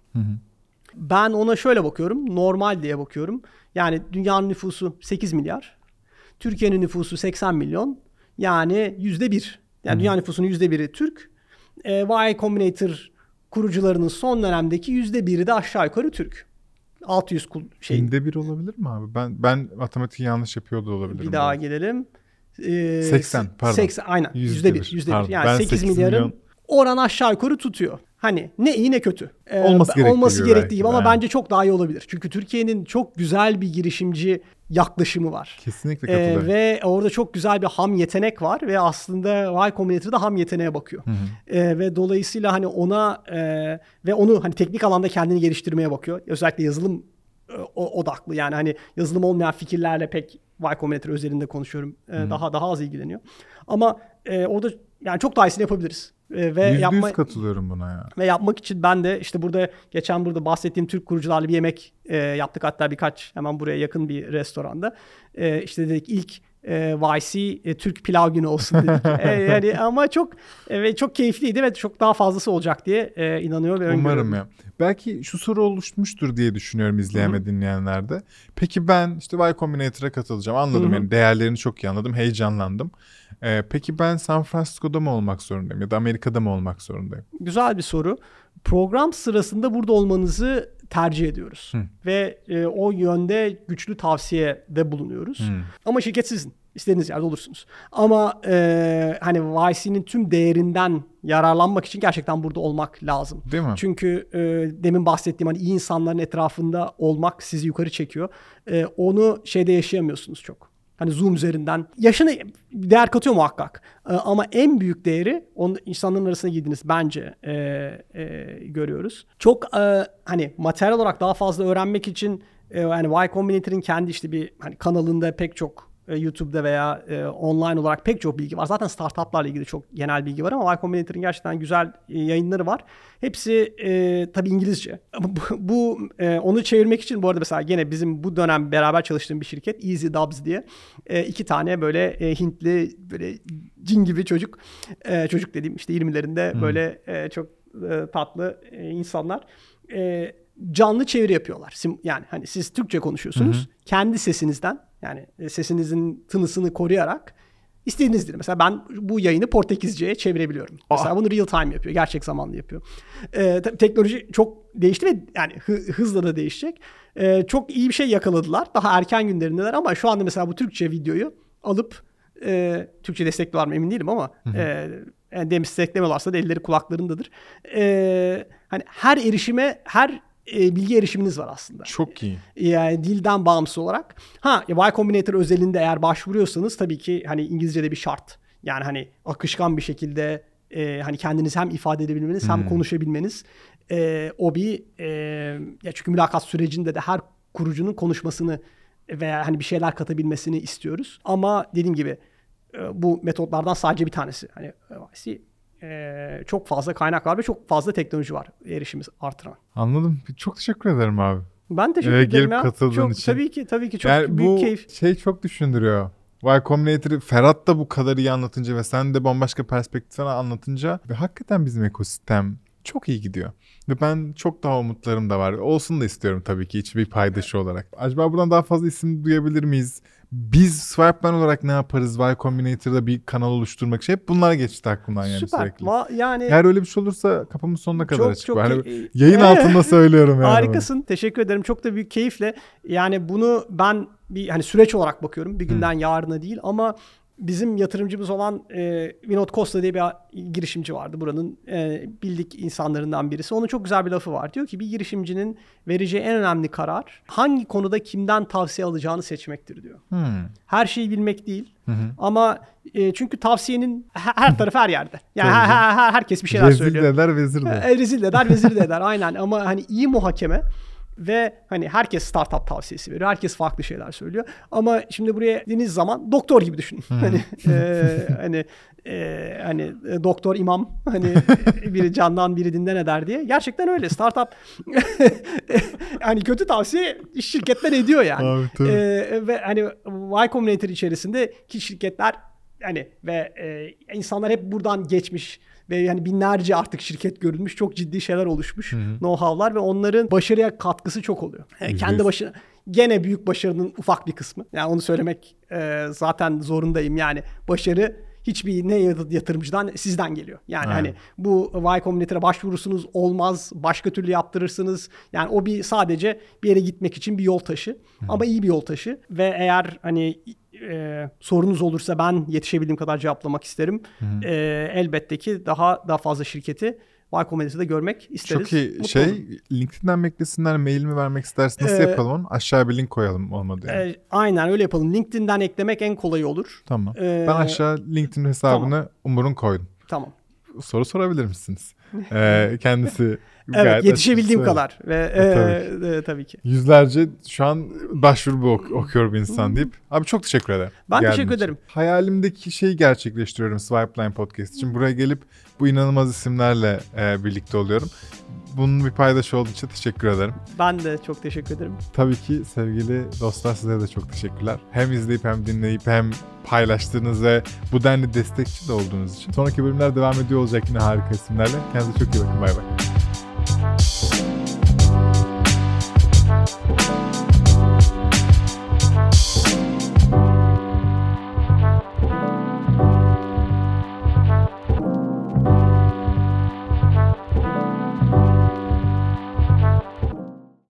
S2: Ben ona şöyle bakıyorum. Normal diye bakıyorum. Yani dünyanın nüfusu 8 milyar. Türkiye'nin nüfusu 80 milyon. Yani yüzde bir. Yani dünya nüfusunun yüzde biri Türk. E, Y Combinator kurucularının son dönemdeki yüzde biri de aşağı yukarı Türk. 600 kul şey.
S1: Binde bir olabilir mi abi? Ben ben matematik yanlış yapıyor da olabilirim.
S2: Bir daha
S1: belki.
S2: gelelim. Ee,
S1: 80, pardon.
S2: 80 aynen.
S1: Yüzde bir.
S2: Yüzde bir. Yani
S1: Ben
S2: 8,
S1: 8
S2: milyarın
S1: milyon-
S2: oran aşağı yukarı tutuyor. Hani ne iyi ne kötü. Ee,
S1: Olması gerektiği
S2: olması gerektiği gibi ama
S1: aynen.
S2: bence çok daha iyi olabilir. Çünkü Türkiye'nin çok güzel bir girişimci yaklaşımı var.
S1: Kesinlikle
S2: Ee,
S1: katılıyorum.
S2: ve orada çok güzel bir ham yetenek var ve aslında Y Combinator'da ham yeteneğe bakıyor. Ee, ve dolayısıyla hani ona e, ve onu hani teknik alanda kendini geliştirmeye bakıyor. Özellikle yazılım e, odaklı yani hani yazılım olmayan fikirlerle pek Y Combinator özelinde konuşuyorum. Ee, daha daha az ilgileniyor. Ama e, orada yani çok daha iyisini yapabiliriz. E, ve
S1: Yüzde
S2: yapma
S1: yüz katılıyorum buna ya.
S2: ve yapmak için ben de işte burada geçen burada bahsettiğim Türk kurucularla bir yemek e, yaptık. Hatta birkaç hemen buraya yakın bir restoranda. E, işte dedik ilk e, YC e, Türk pilav günü olsun dedik. E, yani ama çok e, ve çok keyifliydi ve çok daha fazlası olacak diye e, inanıyor ve öngörüyorum.
S1: Umarım ya. Belki şu soru oluşmuştur diye düşünüyorum izleyen ve dinleyenler de. Peki ben işte Y Combinator'a katılacağım. Anladım yani değerlerini çok iyi anladım. Heyecanlandım. Ee, peki ben San Francisco'da mı olmak zorundayım ya da Amerika'da mı olmak zorundayım?
S2: Güzel bir soru. Program sırasında burada olmanızı tercih ediyoruz. Ve e, o yönde güçlü tavsiyede bulunuyoruz. Ama şirket sizin. İstediğiniz yerde olursunuz. Ama e, hani YC'nin tüm değerinden yararlanmak için gerçekten burada olmak lazım.
S1: Değil mi?
S2: Çünkü e, demin bahsettiğim hani iyi insanların etrafında olmak sizi yukarı çekiyor. E, onu şeyde yaşayamıyorsunuz çok. Hani Zoom üzerinden. Yaşına değer katıyor muhakkak. E, ama en büyük değeri onun insanların arasına girdiğiniz bence e, e, görüyoruz. Çok e, hani materyal olarak daha fazla öğrenmek için e, yani Y Combinator'ın kendi işte bir hani kanalında pek çok e, YouTube'da veya e, online olarak pek çok bilgi var. Zaten startuplarla ilgili çok genel bilgi var ama Y Combinator'ın gerçekten güzel e, yayınları var. Hepsi e, tabii İngilizce. Bu, bu e, onu çevirmek için bu arada mesela gene bizim bu dönem beraber çalıştığım bir şirket Easy Dubs diye e, iki tane böyle e, Hintli böyle cin gibi çocuk e, çocuk dediğim işte 20'lerinde böyle e, çok e, tatlı e, insanlar e, canlı çeviri yapıyorlar. Sim- Yani hani siz Türkçe konuşuyorsunuz. Kendi sesinizden yani e, sesinizin tınısını koruyarak istediğiniz dili. Mesela ben bu yayını Portekizce'ye çevirebiliyorum. Mesela bunu real time yapıyor. Gerçek zamanlı yapıyor. E, te- teknoloji çok değişti ve yani hı- hızla da değişecek. E, çok iyi bir şey yakaladılar. Daha erken günlerindeler ama şu anda mesela bu Türkçe videoyu alıp e, Türkçe destekli var mı emin değilim ama e, yani demiş desteklemiyorlarsa da elleri kulaklarındadır. E, hani her erişime, her e, bilgi erişiminiz var aslında.
S1: Çok iyi.
S2: Yani dilden bağımsız olarak. Ha Y Combinator özelinde eğer başvuruyorsanız tabii ki hani İngilizce'de bir şart. Yani hani akışkan bir şekilde e, hani kendinizi hem ifade edebilmeniz hem konuşabilmeniz e, o bir e, ya çünkü mülakat sürecinde de her kurucunun konuşmasını veya hani bir şeyler katabilmesini istiyoruz. Ama dediğim gibi e, bu metotlardan sadece bir tanesi. Hani e, çok fazla kaynak var ve çok fazla teknoloji var erişimiz artıran.
S1: Anladım. Çok teşekkür ederim abi.
S2: Ben teşekkür
S1: Ee,
S2: ederim
S1: gelip
S2: ya.
S1: katıldığın
S2: çok,
S1: için.
S2: Tabii ki tabii ki çok
S1: yani
S2: büyük
S1: bu
S2: keyif.
S1: şey çok düşündürüyor. Y Combinator'ı Ferhat da bu kadar iyi anlatınca ve sen de bambaşka perspektiften anlatınca ve hakikaten bizim ekosistem çok iyi gidiyor. Ve ben çok daha umutlarım da var. Olsun da istiyorum tabii ki hiçbir paydaşı olarak. Acaba buradan daha fazla isim duyabilir miyiz? Biz Swipeline olarak ne yaparız? Y Combinator'da bir kanal oluşturmak şey hep bunlar geçti aklımdan yani
S2: Süper.
S1: sürekli.
S2: Va- yani
S1: Eğer öyle bir şey olursa kapımın sonuna kadar
S2: çok
S1: açık.
S2: çok
S1: Yani yayın altında söylüyorum yani.
S2: Harikasın. Teşekkür ederim. Çok da büyük keyifle. Yani bunu ben bir hani süreç olarak bakıyorum. Bir günden yarına değil ama bizim yatırımcımız olan e, Vinod Costa diye bir girişimci vardı. Buranın e, bildik insanlarından birisi. Onun çok güzel bir lafı var. Diyor ki bir girişimcinin vereceği en önemli karar hangi konuda kimden tavsiye alacağını seçmektir diyor.
S1: Hmm.
S2: Her şeyi bilmek değil. Ama e, çünkü tavsiyenin her, her tarafı her yerde. Yani her, her- her- herkes bir şeyler
S1: Rezil
S2: söylüyor.
S1: de eder vezir de.
S2: E, rezil de eder, vezir de eder. Aynen ama hani iyi muhakeme ve hani herkes startup tavsiyesi veriyor. Herkes farklı şeyler söylüyor. Ama şimdi buraya dediğiniz zaman doktor gibi düşünün. Hani e, hani e, hani e, doktor imam hani biri candan biri dinden eder diye. Gerçekten öyle. Startup hani kötü tavsiye şirketler ediyor yani.
S1: Abi, tabii.
S2: E, ve hani Y Combinator içerisinde ki şirketler hani ve e, insanlar hep buradan geçmiş ve yani binlerce artık şirket görülmüş çok ciddi şeyler oluşmuş know-how'lar ve onların başarıya katkısı çok oluyor.
S1: Yüzde
S2: kendi başına gene büyük başarının ufak bir kısmı. Yani onu söylemek e, zaten zorundayım. Yani başarı hiçbir ne yatırımcıdan sizden geliyor. Yani
S1: Aynen.
S2: hani bu Y Combinator'a başvurursunuz olmaz. Başka türlü yaptırırsınız. Yani o bir sadece bir yere gitmek için bir yol taşı. Ama iyi bir yol taşı. Ve eğer hani e, sorunuz olursa ben yetişebildiğim kadar cevaplamak isterim. E, elbette ki daha daha fazla şirketi Y Combinator'da görmek isteriz.
S1: Çok iyi.
S2: Mutlu
S1: Şey
S2: olurum.
S1: LinkedIn'den beklesinler mail mi vermek istersin? Nasıl
S2: Ee,
S1: yapalım onu? Aşağıya bir link koyalım olmadı yani.
S2: E, aynen öyle yapalım. LinkedIn'den eklemek en kolayı olur.
S1: tamam.
S2: ee,
S1: ben aşağı LinkedIn hesabını Umur'un koydum.
S2: Tamam.
S1: Soru sorabilir misiniz? Ee, kendisi
S2: Evet yetişebildiğim
S1: açık
S2: kadar ve e,
S1: tabii
S2: e, tabii ki.
S1: Yüzlerce şu an başvuru ok- okuyor bir insan deyip. Abi çok teşekkür ederim.
S2: Ben
S1: geldiğin
S2: teşekkür
S1: için.
S2: ederim.
S1: Hayalimdeki şeyi gerçekleştiriyorum Swipeline Podcast için. Buraya gelip bu inanılmaz isimlerle e, birlikte oluyorum. Bunun bir paydaşı olduğu için teşekkür ederim.
S2: Ben de çok teşekkür ederim.
S1: Tabii ki sevgili dostlar size de çok teşekkürler. Hem izleyip hem dinleyip hem paylaştığınız ve bu denli destekçi de olduğunuz için. Sonraki bölümler devam ediyor olacak yine harika isimlerle. Kendinize çok iyi bakın. Bay bay.